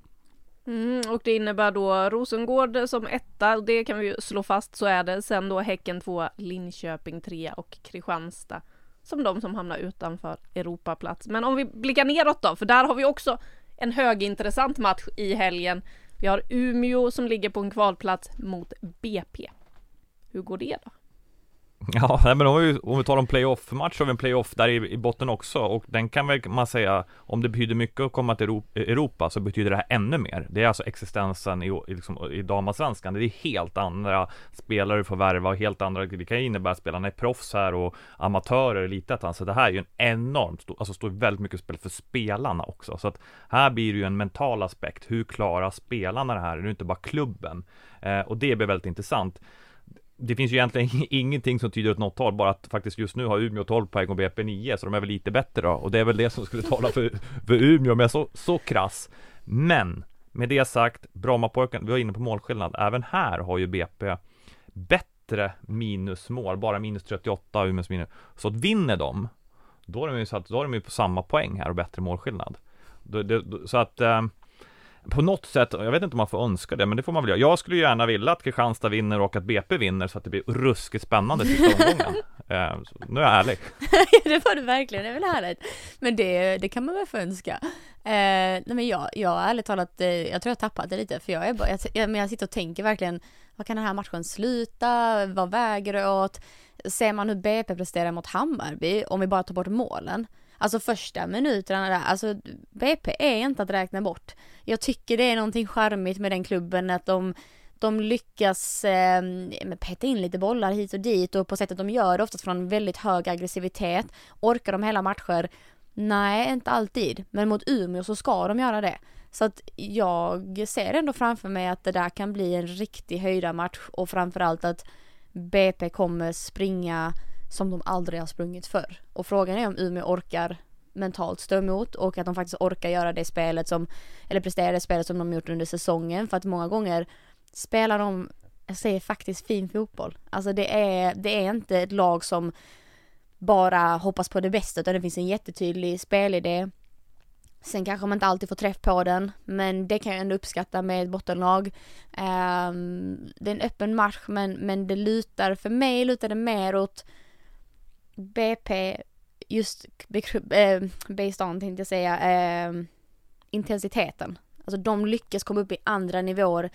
Mm, och det innebär då Rosengård som etta, det kan vi ju slå fast så är det. Sen då Häcken två, Linköping trea och Kristianstad som de som hamnar utanför Europaplats. Men om vi blickar neråt då, för där har vi också en högintressant match i helgen. Vi har Umeå som ligger på en kvalplats mot BP. Hur går det då? Ja, men om vi, om vi tar en playoff-match så har vi en playoff där i, i botten också och den kan väl man säga om det betyder mycket att komma till Europa så betyder det här ännu mer. Det är alltså existensen i, i, liksom, i damallsvenskan. Det är helt andra spelare du får värva och helt andra, det kan innebära att spelarna är proffs här och amatörer i elitettan. Så det här är ju en enormt stor, alltså står väldigt mycket spel för spelarna också. Så att här blir det ju en mental aspekt. Hur klarar spelarna det här? Det är inte bara klubben. Eh, och det blir väldigt intressant det finns ju egentligen ingenting som tyder åt något håll, bara att faktiskt just nu har Umeå 12 poäng och BP 9, så de är väl lite bättre då. Och det är väl det som skulle tala för, för Umeå, men så, så krass. Men, med det sagt, Brommapojkarna, vi var inne på målskillnad, även här har ju BP bättre minusmål, bara minus 38, Umeås minus. Så att vinner de, då är de ju, så att, då är de ju på samma poäng här och bättre målskillnad. Det, det, så att eh, på något sätt, jag vet inte om man får önska det, men det får man väl göra. Jag skulle gärna vilja att Kristianstad vinner och att BP vinner så att det blir ruskigt spännande sista omgången. Eh, nu är jag ärlig. det var du verkligen, det är väl härligt. Men det, det kan man väl få önska. Eh, nej men jag, jag ärligt talat, eh, jag tror jag tappat det lite för jag är bara, jag, jag, men jag sitter och tänker verkligen, vad kan den här matchen sluta? Vad väger det åt? Ser man hur BP presterar mot Hammarby, om vi bara tar bort målen? Alltså första minuterna där, alltså BP är inte att räkna bort. Jag tycker det är någonting charmigt med den klubben att de de lyckas eh, peta in lite bollar hit och dit och på sättet de gör det oftast från väldigt hög aggressivitet. Orkar de hela matcher? Nej, inte alltid. Men mot Umeå så ska de göra det. Så att jag ser ändå framför mig att det där kan bli en riktig höjda match och framförallt att BP kommer springa som de aldrig har sprungit förr. Och frågan är om Umeå orkar mentalt stå emot och att de faktiskt orkar göra det spelet som, eller prestera det spelet som de gjort under säsongen för att många gånger spelar de, jag säger faktiskt fin fotboll. Alltså det är, det är inte ett lag som bara hoppas på det bästa utan det finns en jättetydlig spelidé. Sen kanske man inte alltid får träff på den, men det kan jag ändå uppskatta med ett bottenlag. Um, det är en öppen match, men, men det lutar, för mig lutar det mer åt BP, just eh, based on tänkte jag säga, eh, intensiteten. Alltså de lyckas komma upp i andra nivåer,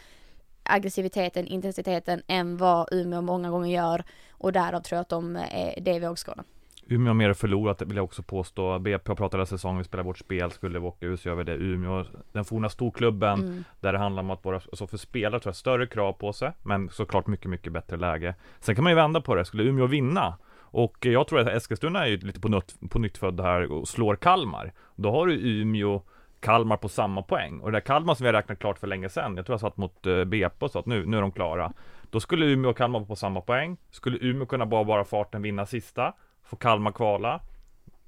aggressiviteten, intensiteten än vad Umeå många gånger gör och därav tror jag att de är, det är vågskålen. Umeå har mer förlorat, vill jag också påstå. BP har pratat hela säsongen, vi spelar vårt spel, skulle vi åka ut så gör vi det. Umeå, den forna storklubben, mm. där det handlar om att vara, alltså för spelare tror jag, större krav på sig, men såklart mycket, mycket bättre läge. Sen kan man ju vända på det, skulle Umeå vinna, och jag tror att Eskilstuna är ju lite på, nytt, på nytt född här och slår Kalmar. Då har du Umeå Kalmar på samma poäng. Och det där Kalmar som vi har räknat klart för länge sedan, jag tror jag satt mot uh, BP och sa att nu, nu är de klara. Då skulle Umeå och Kalmar på samma poäng. Skulle Umeå kunna bara bara farten vinna sista, få Kalmar kvala.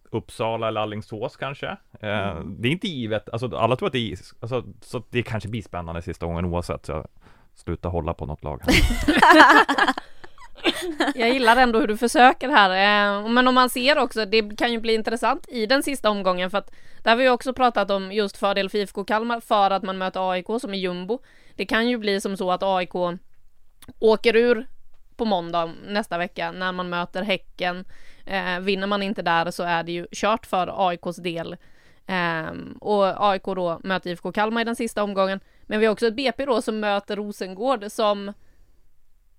Uppsala eller Alingsås kanske. Eh, mm. Det är inte givet, alltså alla tror att det är, alltså, så det kanske blir spännande sista gången oavsett. Så jag slutar hålla på något lag här. Jag gillar ändå hur du försöker här. Eh, men om man ser också, det kan ju bli intressant i den sista omgången för att där har vi också pratat om just fördel för IFK Kalmar för att man möter AIK som är jumbo. Det kan ju bli som så att AIK åker ur på måndag nästa vecka när man möter Häcken. Eh, vinner man inte där så är det ju kört för AIKs del. Eh, och AIK då möter IFK Kalmar i den sista omgången. Men vi har också ett BP då som möter Rosengård som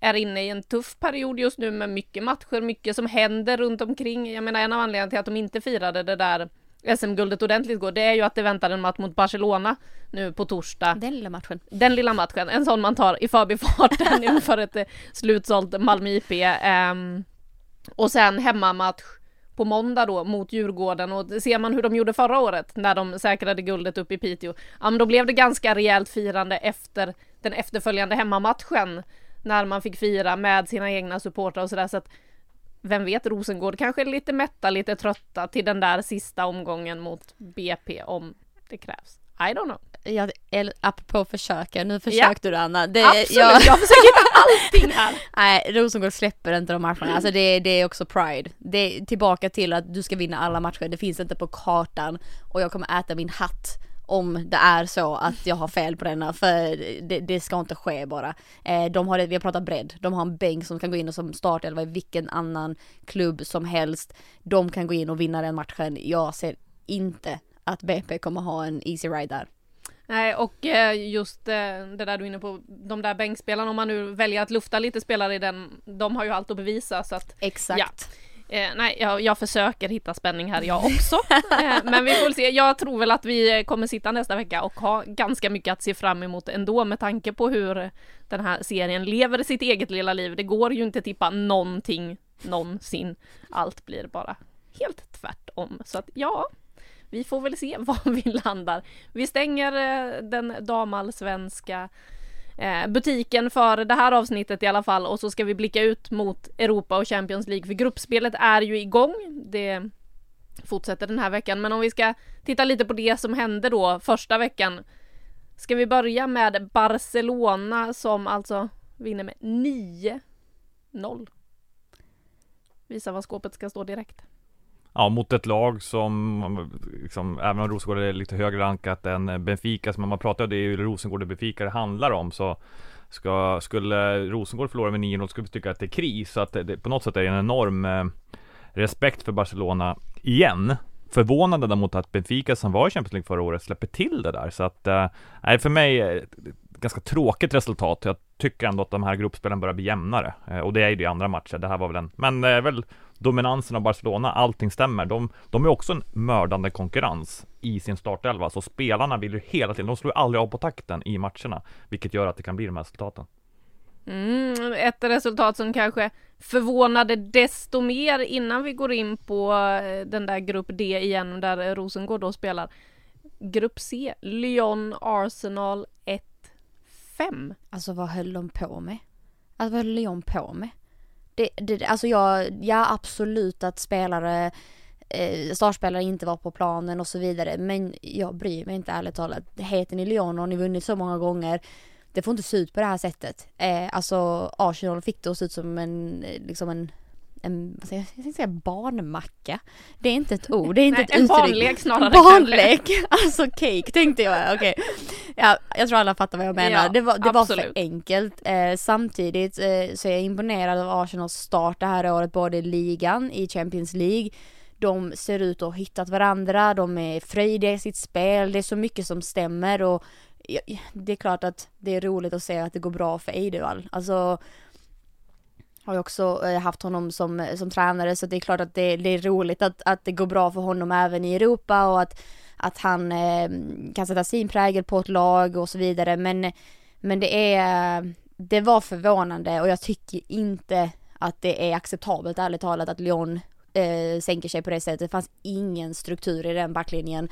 är inne i en tuff period just nu med mycket matcher, mycket som händer runt omkring. Jag menar en av anledningarna till att de inte firade det där SM-guldet ordentligt går, det är ju att det väntar en match mot Barcelona nu på torsdag. Den lilla matchen. Den lilla matchen, en sån man tar i förbifarten inför ett eh, slutsålt Malmö IP. Um, ehm, och sen hemmamatch på måndag då mot Djurgården och ser man hur de gjorde förra året när de säkrade guldet upp i Piteå. Ja men då blev det ganska rejält firande efter den efterföljande hemmamatchen när man fick fira med sina egna supportrar och sådär så att vem vet, Rosengård kanske är lite mätta, lite trötta till den där sista omgången mot BP om det krävs. I don't know. Ja, apropå försöka, nu försökte ja. du Anna. Det, Absolut, jag, jag försöker hitta allting här. Nej, Rosengård släpper inte de matcherna, alltså det, det är också pride. Det är tillbaka till att du ska vinna alla matcher, det finns inte på kartan och jag kommer äta min hatt om det är så att jag har fel på denna, för det, det ska inte ske bara. Eh, de har, vi har pratat bredd, de har en bänk som kan gå in och som startelva i vilken annan klubb som helst. De kan gå in och vinna den matchen. Jag ser inte att BP kommer ha en easy ride där. Nej, och eh, just eh, det där du är inne på, de där bänkspelarna, om man nu väljer att lufta lite spelare i den, de har ju allt att bevisa så att Exakt. Ja. Eh, nej, jag, jag, försöker hitta spänning här jag också. eh, men vi får se. Jag tror väl att vi kommer sitta nästa vecka och ha ganska mycket att se fram emot ändå med tanke på hur den här serien lever sitt eget lilla liv. Det går ju inte tippa någonting någonsin. Allt blir bara helt tvärtom. Så att ja, vi får väl se var vi landar. Vi stänger eh, den damallsvenska eh, butiken för det här avsnittet i alla fall och så ska vi blicka ut mot Europa och Champions League för gruppspelet är ju igång. Det fortsätter den här veckan men om vi ska titta lite på det som hände då första veckan. Ska vi börja med Barcelona som alltså vinner med 9-0. Visa vad skåpet ska stå direkt. Ja, mot ett lag som, liksom, även om Rosengård är lite högre rankat än Benfica, som man pratar om, det är ju Rosengård och Benfica det handlar om, så ska, skulle Rosengård förlora med 9-0 skulle vi tycka att det är kris, så att det, det, på något sätt är det en enorm eh, respekt för Barcelona igen. Förvånande däremot att Benfica som var i Champions League förra året släpper till det där, så att, eh, nej, för mig eh, ganska tråkigt resultat. Jag tycker ändå att de här gruppspelen börjar bli jämnare. Eh, och det är ju det i andra matcher. Det här var väl en, men det är väl dominansen av Barcelona, allting stämmer. De, de är också en mördande konkurrens i sin startelva, så spelarna vill ju hela tiden, de slår ju aldrig av på takten i matcherna, vilket gör att det kan bli de här resultaten. Mm, ett resultat som kanske förvånade desto mer innan vi går in på eh, den där grupp D igen där Rosengård då spelar. Grupp C, Lyon, Arsenal 1-5. Alltså vad höll de på med? Alltså vad höll Lyon på med? Det, det, alltså jag, ja absolut att spelare, eh, startspelare inte var på planen och så vidare. Men jag bryr mig inte ärligt talat. Heter ni Lyon och har ni vunnit så många gånger. Det får inte se ut på det här sättet. Eh, alltså Arsenal fick det att se ut som en, eh, liksom en en, vad säger jag, jag säga barnmacka. Det är inte ett ord, det är inte Nej, ett en uttryck. barnlek snarare Barnlek! Alltså cake tänkte jag, okej. Ja, jag tror alla fattar vad jag menar. Ja, det var, det var för enkelt. Eh, samtidigt eh, så är jag imponerad av Arsenals start det här året, både i ligan, i Champions League. De ser ut att ha hittat varandra, de är fröjdiga i sitt spel, det är så mycket som stämmer och det är klart att det är roligt att se att det går bra för Eidevall. Alltså har ju också eh, haft honom som, eh, som tränare så det är klart att det, det är roligt att, att det går bra för honom även i Europa och att, att han eh, kan sätta sin prägel på ett lag och så vidare men, men det är, det var förvånande och jag tycker inte att det är acceptabelt ärligt talat att Lyon eh, sänker sig på det sättet. Det fanns ingen struktur i den backlinjen.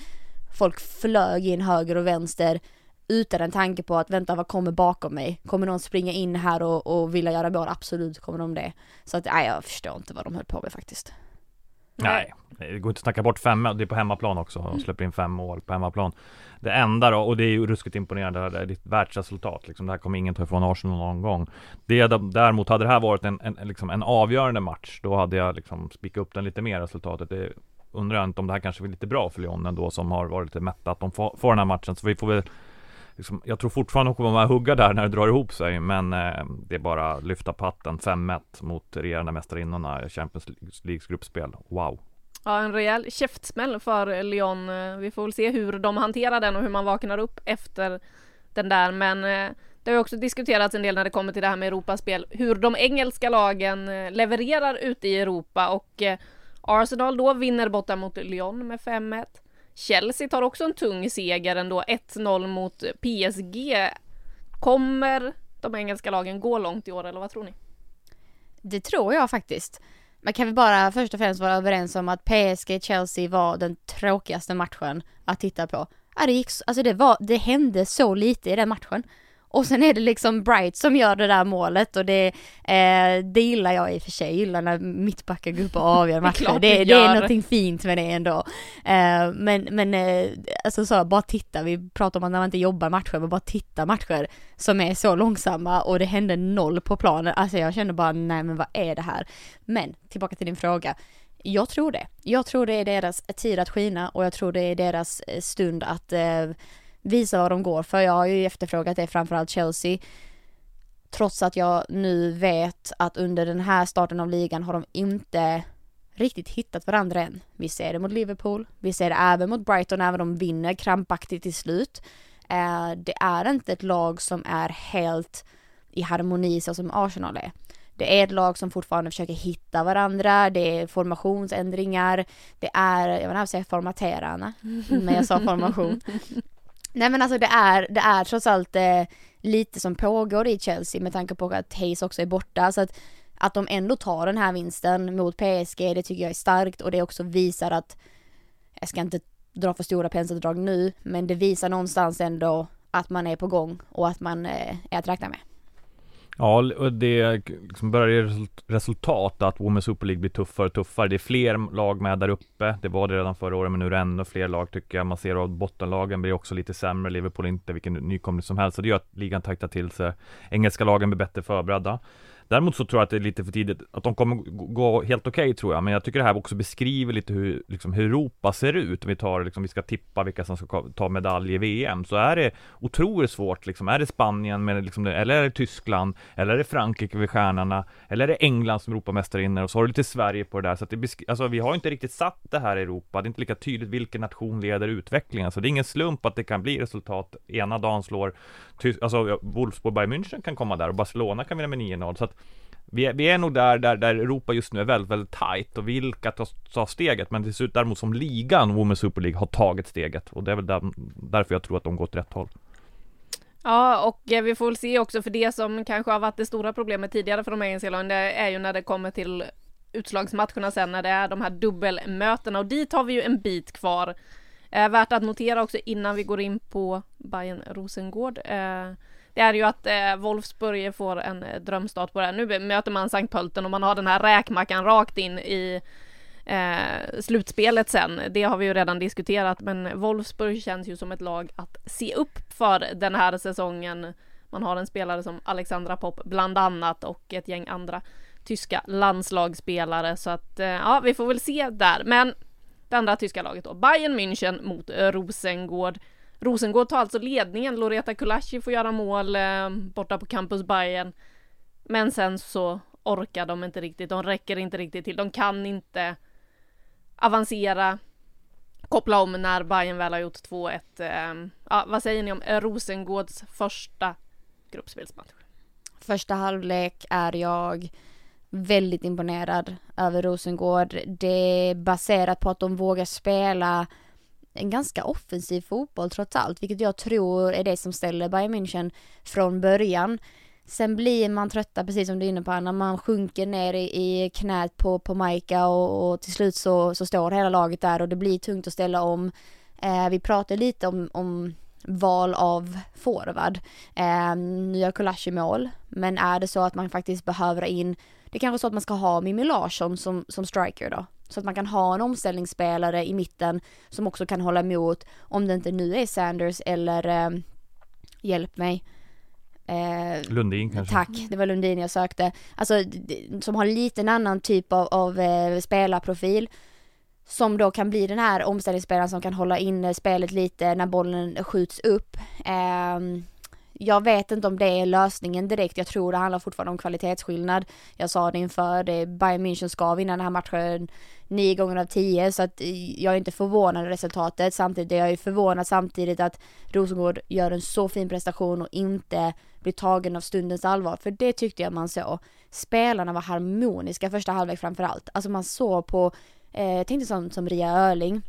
Folk flög in höger och vänster utan en tanke på att vänta vad kommer bakom mig? Kommer någon springa in här och, och vilja göra mål? Absolut kommer de det. Så att nej, jag förstår inte vad de höll på med faktiskt. Nej, det går inte att snacka bort fem, det är på hemmaplan också, och släpper in fem mål på hemmaplan. Det enda då, och det är ju ruskigt imponerande, det är ett världsresultat liksom. Det här kommer ingen ta ifrån Arsenal någon gång. Det däremot, hade det här varit en, en, liksom en avgörande match, då hade jag liksom spikat upp den lite mer resultatet. Det undrar jag inte om det här kanske blir lite bra för Lyon ändå, som har varit lite mätta, att de får, får den här matchen. Så vi får väl Liksom, jag tror fortfarande de kommer vara hugga där när det drar ihop sig men eh, det är bara lyfta patten. 5-1 mot regerande mästarinnorna i Champions Leagues gruppspel. Wow! Ja, en rejäl käftsmäll för Lyon. Vi får väl se hur de hanterar den och hur man vaknar upp efter den där. Men eh, det har ju också diskuterats en del när det kommer till det här med Europaspel, hur de engelska lagen eh, levererar ute i Europa och eh, Arsenal då vinner borta mot Lyon med 5-1. Chelsea tar också en tung seger ändå, 1-0 mot PSG. Kommer de engelska lagen gå långt i år eller vad tror ni? Det tror jag faktiskt. Men kan vi bara först och främst vara överens om att PSG-Chelsea var den tråkigaste matchen att titta på. Ja, det gick, så- alltså det var, det hände så lite i den matchen. Och sen är det liksom Bright som gör det där målet och det, eh, det gillar jag i och för sig, jag gillar när mittbackar går upp och avgör matcher. Det, du det är någonting fint med det ändå. Eh, men men eh, alltså så, bara titta, vi pratar om att när man inte jobbar matcher, men bara titta matcher som är så långsamma och det hände noll på planen. Alltså jag känner bara, nej men vad är det här? Men tillbaka till din fråga. Jag tror det. Jag tror det är deras tid att skina och jag tror det är deras eh, stund att eh, visa vad de går för. Jag har ju efterfrågat det framförallt Chelsea. Trots att jag nu vet att under den här starten av ligan har de inte riktigt hittat varandra än. Vi ser det mot Liverpool, vi ser det även mot Brighton, även om de vinner krampaktigt till slut. Eh, det är inte ett lag som är helt i harmoni så som Arsenal är. Det är ett lag som fortfarande försöker hitta varandra, det är formationsändringar, det är, jag vill inte säga formatera Anna, men jag sa formation. Nej men alltså det är, det är trots allt eh, lite som pågår i Chelsea med tanke på att Hayes också är borta så att att de ändå tar den här vinsten mot PSG, det tycker jag är starkt och det också visar att, jag ska inte dra för stora penseldrag nu, men det visar någonstans ändå att man är på gång och att man eh, är att räkna med. Ja, och det liksom börjar ge resultat att Women's Super League blir tuffare och tuffare. Det är fler lag med där uppe. Det var det redan förra året, men nu är det ännu fler lag tycker jag. Man ser att bottenlagen blir också lite sämre. Liverpool inte vilken nykomling som helst. Så det gör att ligan taktar till sig. Engelska lagen blir bättre förberedda. Däremot så tror jag att det är lite för tidigt, att de kommer gå helt okej okay, tror jag, men jag tycker det här också beskriver lite hur, liksom, hur Europa ser ut. Om vi tar, liksom, vi ska tippa vilka som ska ta medalj i VM, så är det otroligt svårt liksom. Är det Spanien, med, liksom, eller är det Tyskland, eller är det Frankrike vid stjärnorna, eller är det England som Europamästare och så har du lite Sverige på det där, så att det alltså vi har inte riktigt satt det här i Europa, det är inte lika tydligt vilken nation leder utvecklingen, så det är ingen slump att det kan bli resultat. Ena dagen slår, alltså Wolfsburg Bayern München kan komma där och Barcelona kan vinna med 9-0, så att vi är, vi är nog där, där, där Europa just nu är väldigt, väldigt tight och vilka tar, ta steget men det ser ut däremot som ligan, Women's Super League, har tagit steget och det är väl där, därför jag tror att de går åt rätt håll. Ja, och eh, vi får väl se också för det som kanske har varit det stora problemet tidigare för de engelska lagen, det är ju när det kommer till utslagsmatcherna sen när det är de här dubbelmötena och dit har vi ju en bit kvar. Eh, värt att notera också innan vi går in på Bayern Rosengård. Eh, det är ju att eh, Wolfsburg får en eh, drömstart på det här. Nu möter man Sankt Pölten och man har den här räkmackan rakt in i eh, slutspelet sen. Det har vi ju redan diskuterat, men Wolfsburg känns ju som ett lag att se upp för den här säsongen. Man har en spelare som Alexandra Popp bland annat och ett gäng andra tyska landslagsspelare så att eh, ja, vi får väl se där. Men det andra tyska laget då, Bayern München mot Rosengård. Rosengård tar alltså ledningen, Loreta Kulashi får göra mål eh, borta på Campus Bayern. Men sen så orkar de inte riktigt, de räcker inte riktigt till, de kan inte avancera, koppla om när Bayern väl har gjort 2-1. Eh, ja, vad säger ni om eh, Rosengårds första gruppspelsmatch? Första halvlek är jag väldigt imponerad över Rosengård. Det är baserat på att de vågar spela en ganska offensiv fotboll trots allt, vilket jag tror är det som ställer Bayern München från början. Sen blir man trötta, precis som du är inne på, när man sjunker ner i, i knät på, på Maika och, och till slut så, så står hela laget där och det blir tungt att ställa om. Eh, vi pratade lite om, om val av forward. Eh, nu gör i mål, men är det så att man faktiskt behöver in, det är kanske så att man ska ha Mimmi Larsson som, som striker då, så att man kan ha en omställningsspelare i mitten som också kan hålla emot om det inte nu är Sanders eller eh, hjälp mig. Eh, Lundin kanske? Tack, det var Lundin jag sökte. Alltså som har lite en annan typ av, av eh, spelarprofil. Som då kan bli den här omställningsspelaren som kan hålla inne spelet lite när bollen skjuts upp. Eh, jag vet inte om det är lösningen direkt. Jag tror det handlar fortfarande om kvalitetsskillnad. Jag sa det inför, det Bayern München ska vinna den här matchen nio gånger av tio så att eh, jag är inte förvånad över resultatet. Samtidigt är jag ju förvånad samtidigt att Rosengård gör en så fin prestation och inte blir tagen av stundens allvar. För det tyckte jag man såg. Spelarna var harmoniska första halvlek framförallt. Alltså man såg på, eh, tänkte sånt som Ria Öling.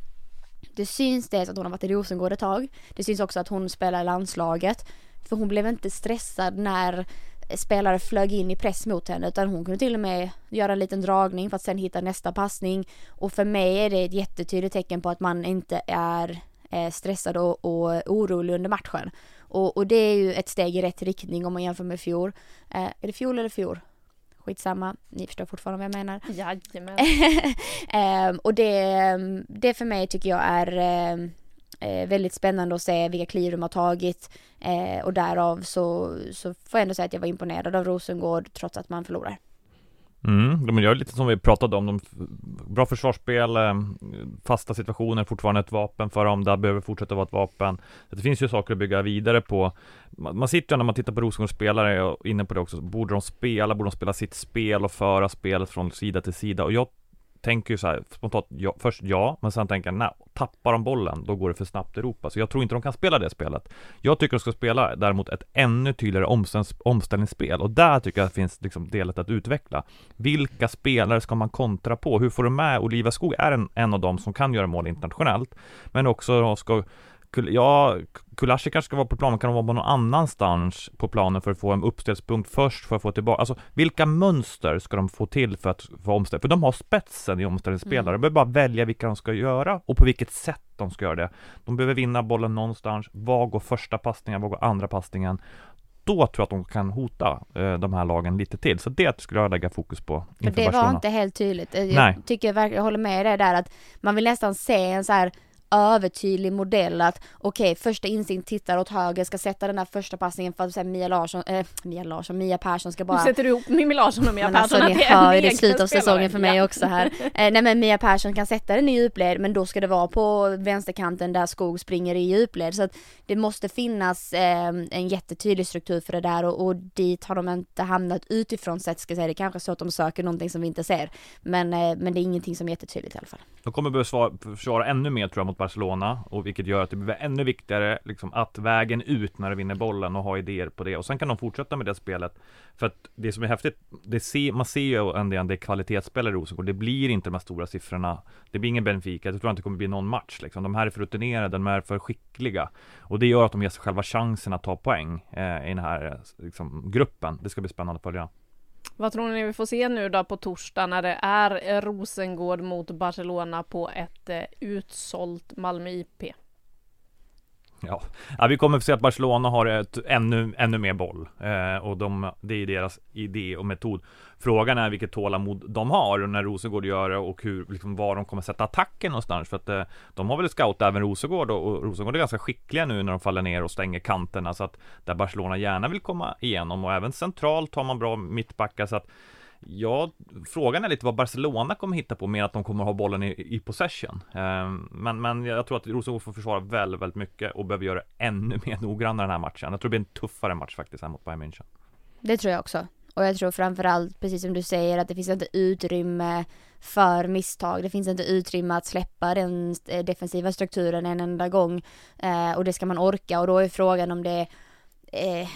Det syns dels att hon har varit i Rosengård ett tag. Det syns också att hon spelar i landslaget. För hon blev inte stressad när spelare flög in i press mot henne utan hon kunde till och med göra en liten dragning för att sen hitta nästa passning. Och för mig är det ett jättetydligt tecken på att man inte är eh, stressad och, och orolig under matchen. Och, och, det är ju ett steg i rätt riktning om man jämför med fjol. Eh, är det fjol eller fjol? Skitsamma, ni förstår fortfarande vad jag menar. Jajamän. eh, och det, det för mig tycker jag är eh, eh, väldigt spännande att se vilka kliv de har tagit eh, och därav så, så får jag ändå säga att jag var imponerad av Rosengård trots att man förlorar. Mm, de gör lite som vi pratade om, de, bra försvarsspel, eh, fasta situationer, fortfarande ett vapen för dem, där behöver fortsätta vara ett vapen. Det finns ju saker att bygga vidare på. Man sitter ju när man tittar på Rosengårds spelare, är inne på det också, borde de spela, borde de spela sitt spel och föra spelet från sida till sida? Och jag tänker ju så här spontant, ja, först ja, men sen tänker jag nej, tappar de bollen, då går det för snabbt i Europa. Så jag tror inte de kan spela det spelet. Jag tycker de ska spela däremot ett ännu tydligare omställningsspel och där tycker jag det finns liksom delet att utveckla. Vilka spelare ska man kontra på? Hur får du med Oliva Skog är en, en av dem som kan göra mål internationellt, men också ska Ja, Kulashi kanske ska vara på planen, kan de vara på någon annanstans på planen för att få en uppställspunkt först för att få tillbaka, alltså vilka mönster ska de få till för att få omställ? För de har spetsen i omställningsspelare, Mm. de behöver bara välja vilka de ska göra och på vilket sätt de ska göra det. De behöver vinna bollen någonstans, var går första passningen, var går andra passningen? Då tror jag att de kan hota eh, de här lagen lite till, så det skulle jag lägga fokus på För inför det var Barcelona. inte helt tydligt. Jag Nej. tycker jag verkligen jag håller med dig där att man vill nästan se en så här övertydlig modell att okej, första instinkt tittar åt höger, ska sätta den där första passningen för att sen Mia Larsson, äh, Mia Larsson, Mia Persson ska Nu bara sätter du ihop Mimmi Larsson och Mia men Persson. alltså ni är hör ju det egen slutet av säsongen för mig Ja. också här. Eh, nej men Mia Persson kan sätta den i djupled men då ska det vara på vänsterkanten där Skog springer i djupled. Så att det måste finnas eh, en jättetydlig struktur för det där och, och dit har de inte hamnat utifrån sett ska jag säga. Det är kanske så att de söker någonting som vi inte ser. Men, eh, men det är ingenting som är jättetydligt i alla fall. De kommer behöva svara, försvara ännu mer tror jag mot Barcelona och vilket gör att det blir ännu viktigare liksom, att vägen ut när de vinner bollen och ha idéer på det. Och sen kan de fortsätta med det spelet. För att det som är häftigt det ser, man ser ju ändå att det är kvalitetsspelare i Rosengård. Det blir inte de här stora siffrorna. Det blir ingen Benfica, jag tror inte det kommer bli någon match liksom. de här är för rutinerade, de är för skickliga. Och det gör att de ger sig själva chansen att ta poäng eh, i den här liksom, gruppen. Det ska bli spännande att följa. Vad tror ni vi får se nu då på torsdag när det är Rosengård mot Barcelona på ett eh, utsålt Malmö IP? Ja. ja, vi kommer att se att Barcelona har ett, ännu, ännu mer boll. Eh, och de, det är deras idé och metod. Frågan är vilket tålamod de har och när Rosengård gör det och hur, liksom, var de kommer sätta attacken någonstans. För att eh, de har väl scoutat även Rosengård och, och Rosengård är ganska skickliga nu när de faller ner och stänger kanterna. Så att där Barcelona gärna vill komma igenom. Och även centralt har man bra mittbackar. Så att Ja, frågan är lite vad Barcelona kommer hitta på med att de kommer ha bollen i, i possession. Ehm, men, men jag tror att Rosengård får försvara väldigt, väldigt mycket och behöver göra ännu mer noggrannare den här matchen. Jag tror det blir en tuffare match faktiskt här mot Bayern München. Det tror jag också. Och jag tror framförallt, precis som du säger, att det finns inte utrymme för misstag. Det finns inte utrymme att släppa den eh, defensiva strukturen en enda gång. Eh, och det ska man orka och då är frågan om det eh,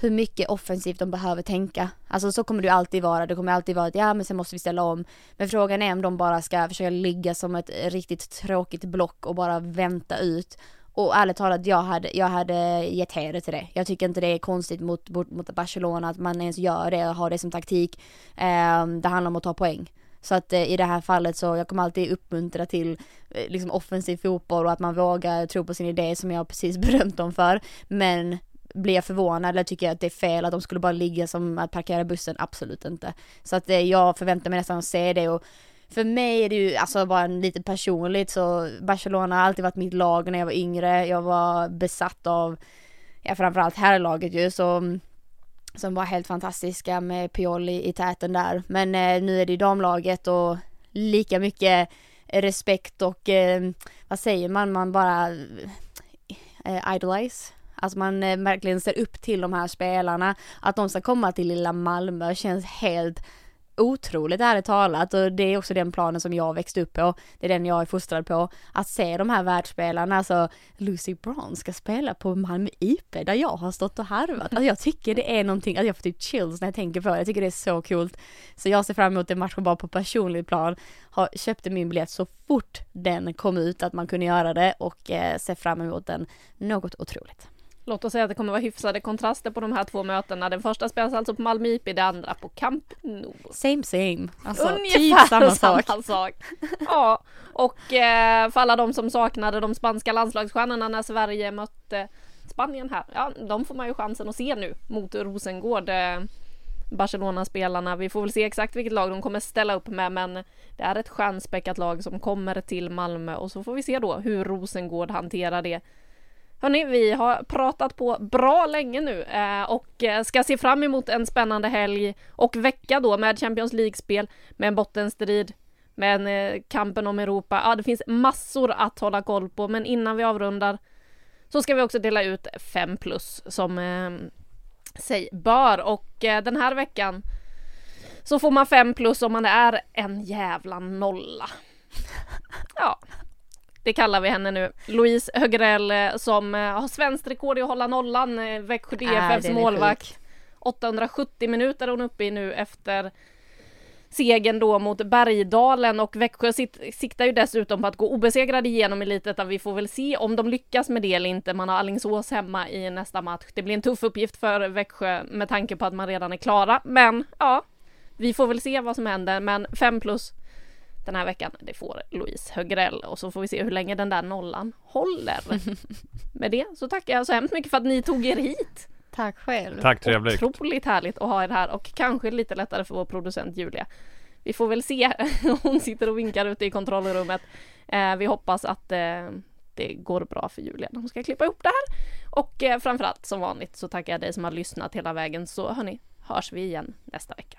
hur mycket offensivt de behöver tänka. Alltså så kommer det ju alltid vara. Det kommer alltid vara att ja men sen måste vi ställa om. Men frågan är om de bara ska försöka ligga som ett riktigt tråkigt block och bara vänta ut. Och ärligt talat, jag hade, jag hade gett heder till det. Jag tycker inte det är konstigt mot, mot, mot Barcelona att man ens gör det och har det som taktik. Eh, det handlar om att ta poäng. Så att eh, i det här fallet så jag kommer alltid uppmuntra till eh, liksom offensiv fotboll och att man vågar tro på sin idé som jag precis berömt dem för. Men blir jag förvånad eller tycker jag att det är fel att de skulle bara ligga som att parkera bussen? Absolut inte. Så att eh, jag förväntar mig nästan att se det och för mig är det ju alltså bara lite personligt så Barcelona har alltid varit mitt lag när jag var yngre. Jag var besatt av, ja framförallt herrlaget ju så som var helt fantastiska med Pioli i täten där. Men eh, nu är det ju damlaget och lika mycket respekt och eh, vad säger man, man bara eh, idolize att man eh, verkligen ser upp till de här spelarna. Att de ska komma till lilla Malmö känns helt otroligt ärligt talat och det är också den planen som jag växte upp på. Det är den jag är fostrad på. Att se de här världsspelarna, alltså Lucy Brown ska spela på Malmö IP där jag har stått och harvat. Alltså jag tycker det är någonting, alltså jag får typ chills när jag tänker på det. Jag tycker det är så coolt. Så jag ser fram emot den matchen bara på personlig plan. Har, köpte min biljett så fort den kom ut att man kunde göra det och eh, ser fram emot den något otroligt. Låt oss säga att det kommer vara hyfsade kontraster på de här två mötena. Den första spelas alltså på Malmö IP, det andra på Camp Nou. Same same. Alltså Ungefär typ samma sak. samma sak. Ja, och eh, för alla de som saknade de spanska landslagsstjärnorna när Sverige mötte Spanien här, ja, de får man ju chansen att se nu mot Rosengård. Eh, Barcelona-spelarna. Vi får väl se exakt vilket lag de kommer ställa upp med, men det är ett stjärnspäckat lag som kommer till Malmö och så får vi se då hur Rosengård hanterar det. Hörni, vi har pratat på bra länge nu eh, och eh, ska se fram emot en spännande helg och vecka då med Champions League-spel, med en bottenstrid, med en, kampen om Europa. Ja, det finns massor att hålla koll på, men innan vi avrundar så ska vi också dela ut 5 plus som eh, sig bör och eh, den här veckan så får man 5 plus om man är en jävla nolla. Ja, det kallar vi henne nu. Louise Högrell eh, som eh, har svenskt rekord i att hålla nollan, eh, Växjö Äh, DFFs är målvakt. sjuk. 870 minuter är hon uppe i nu efter segern då mot Bergdalen och Växjö siktar ju dessutom på att gå obesegrade igenom elitet. Vi får väl se om de lyckas med det eller inte. Man har Allingsås hemma i nästa match. Det blir en tuff uppgift för Växjö med tanke på att man redan är klara. Men ja, vi får väl se vad som händer. Men 5 plus den här veckan, det får Louise Högrell och så får vi se hur länge den där nollan håller. med det så tackar jag så hemskt mycket för att ni tog er hit. Tack själv. Tack, trevligt. Otroligt härligt att ha er här och kanske lite lättare för vår producent Julia. Vi får väl se. Hon sitter och vinkar ute i kontrollrummet. Eh, vi hoppas att eh, det går bra för Julia när hon ska klippa ihop det här. Och eh, framförallt som vanligt så tackar jag dig som har lyssnat hela vägen så hörni, hörs vi igen nästa vecka.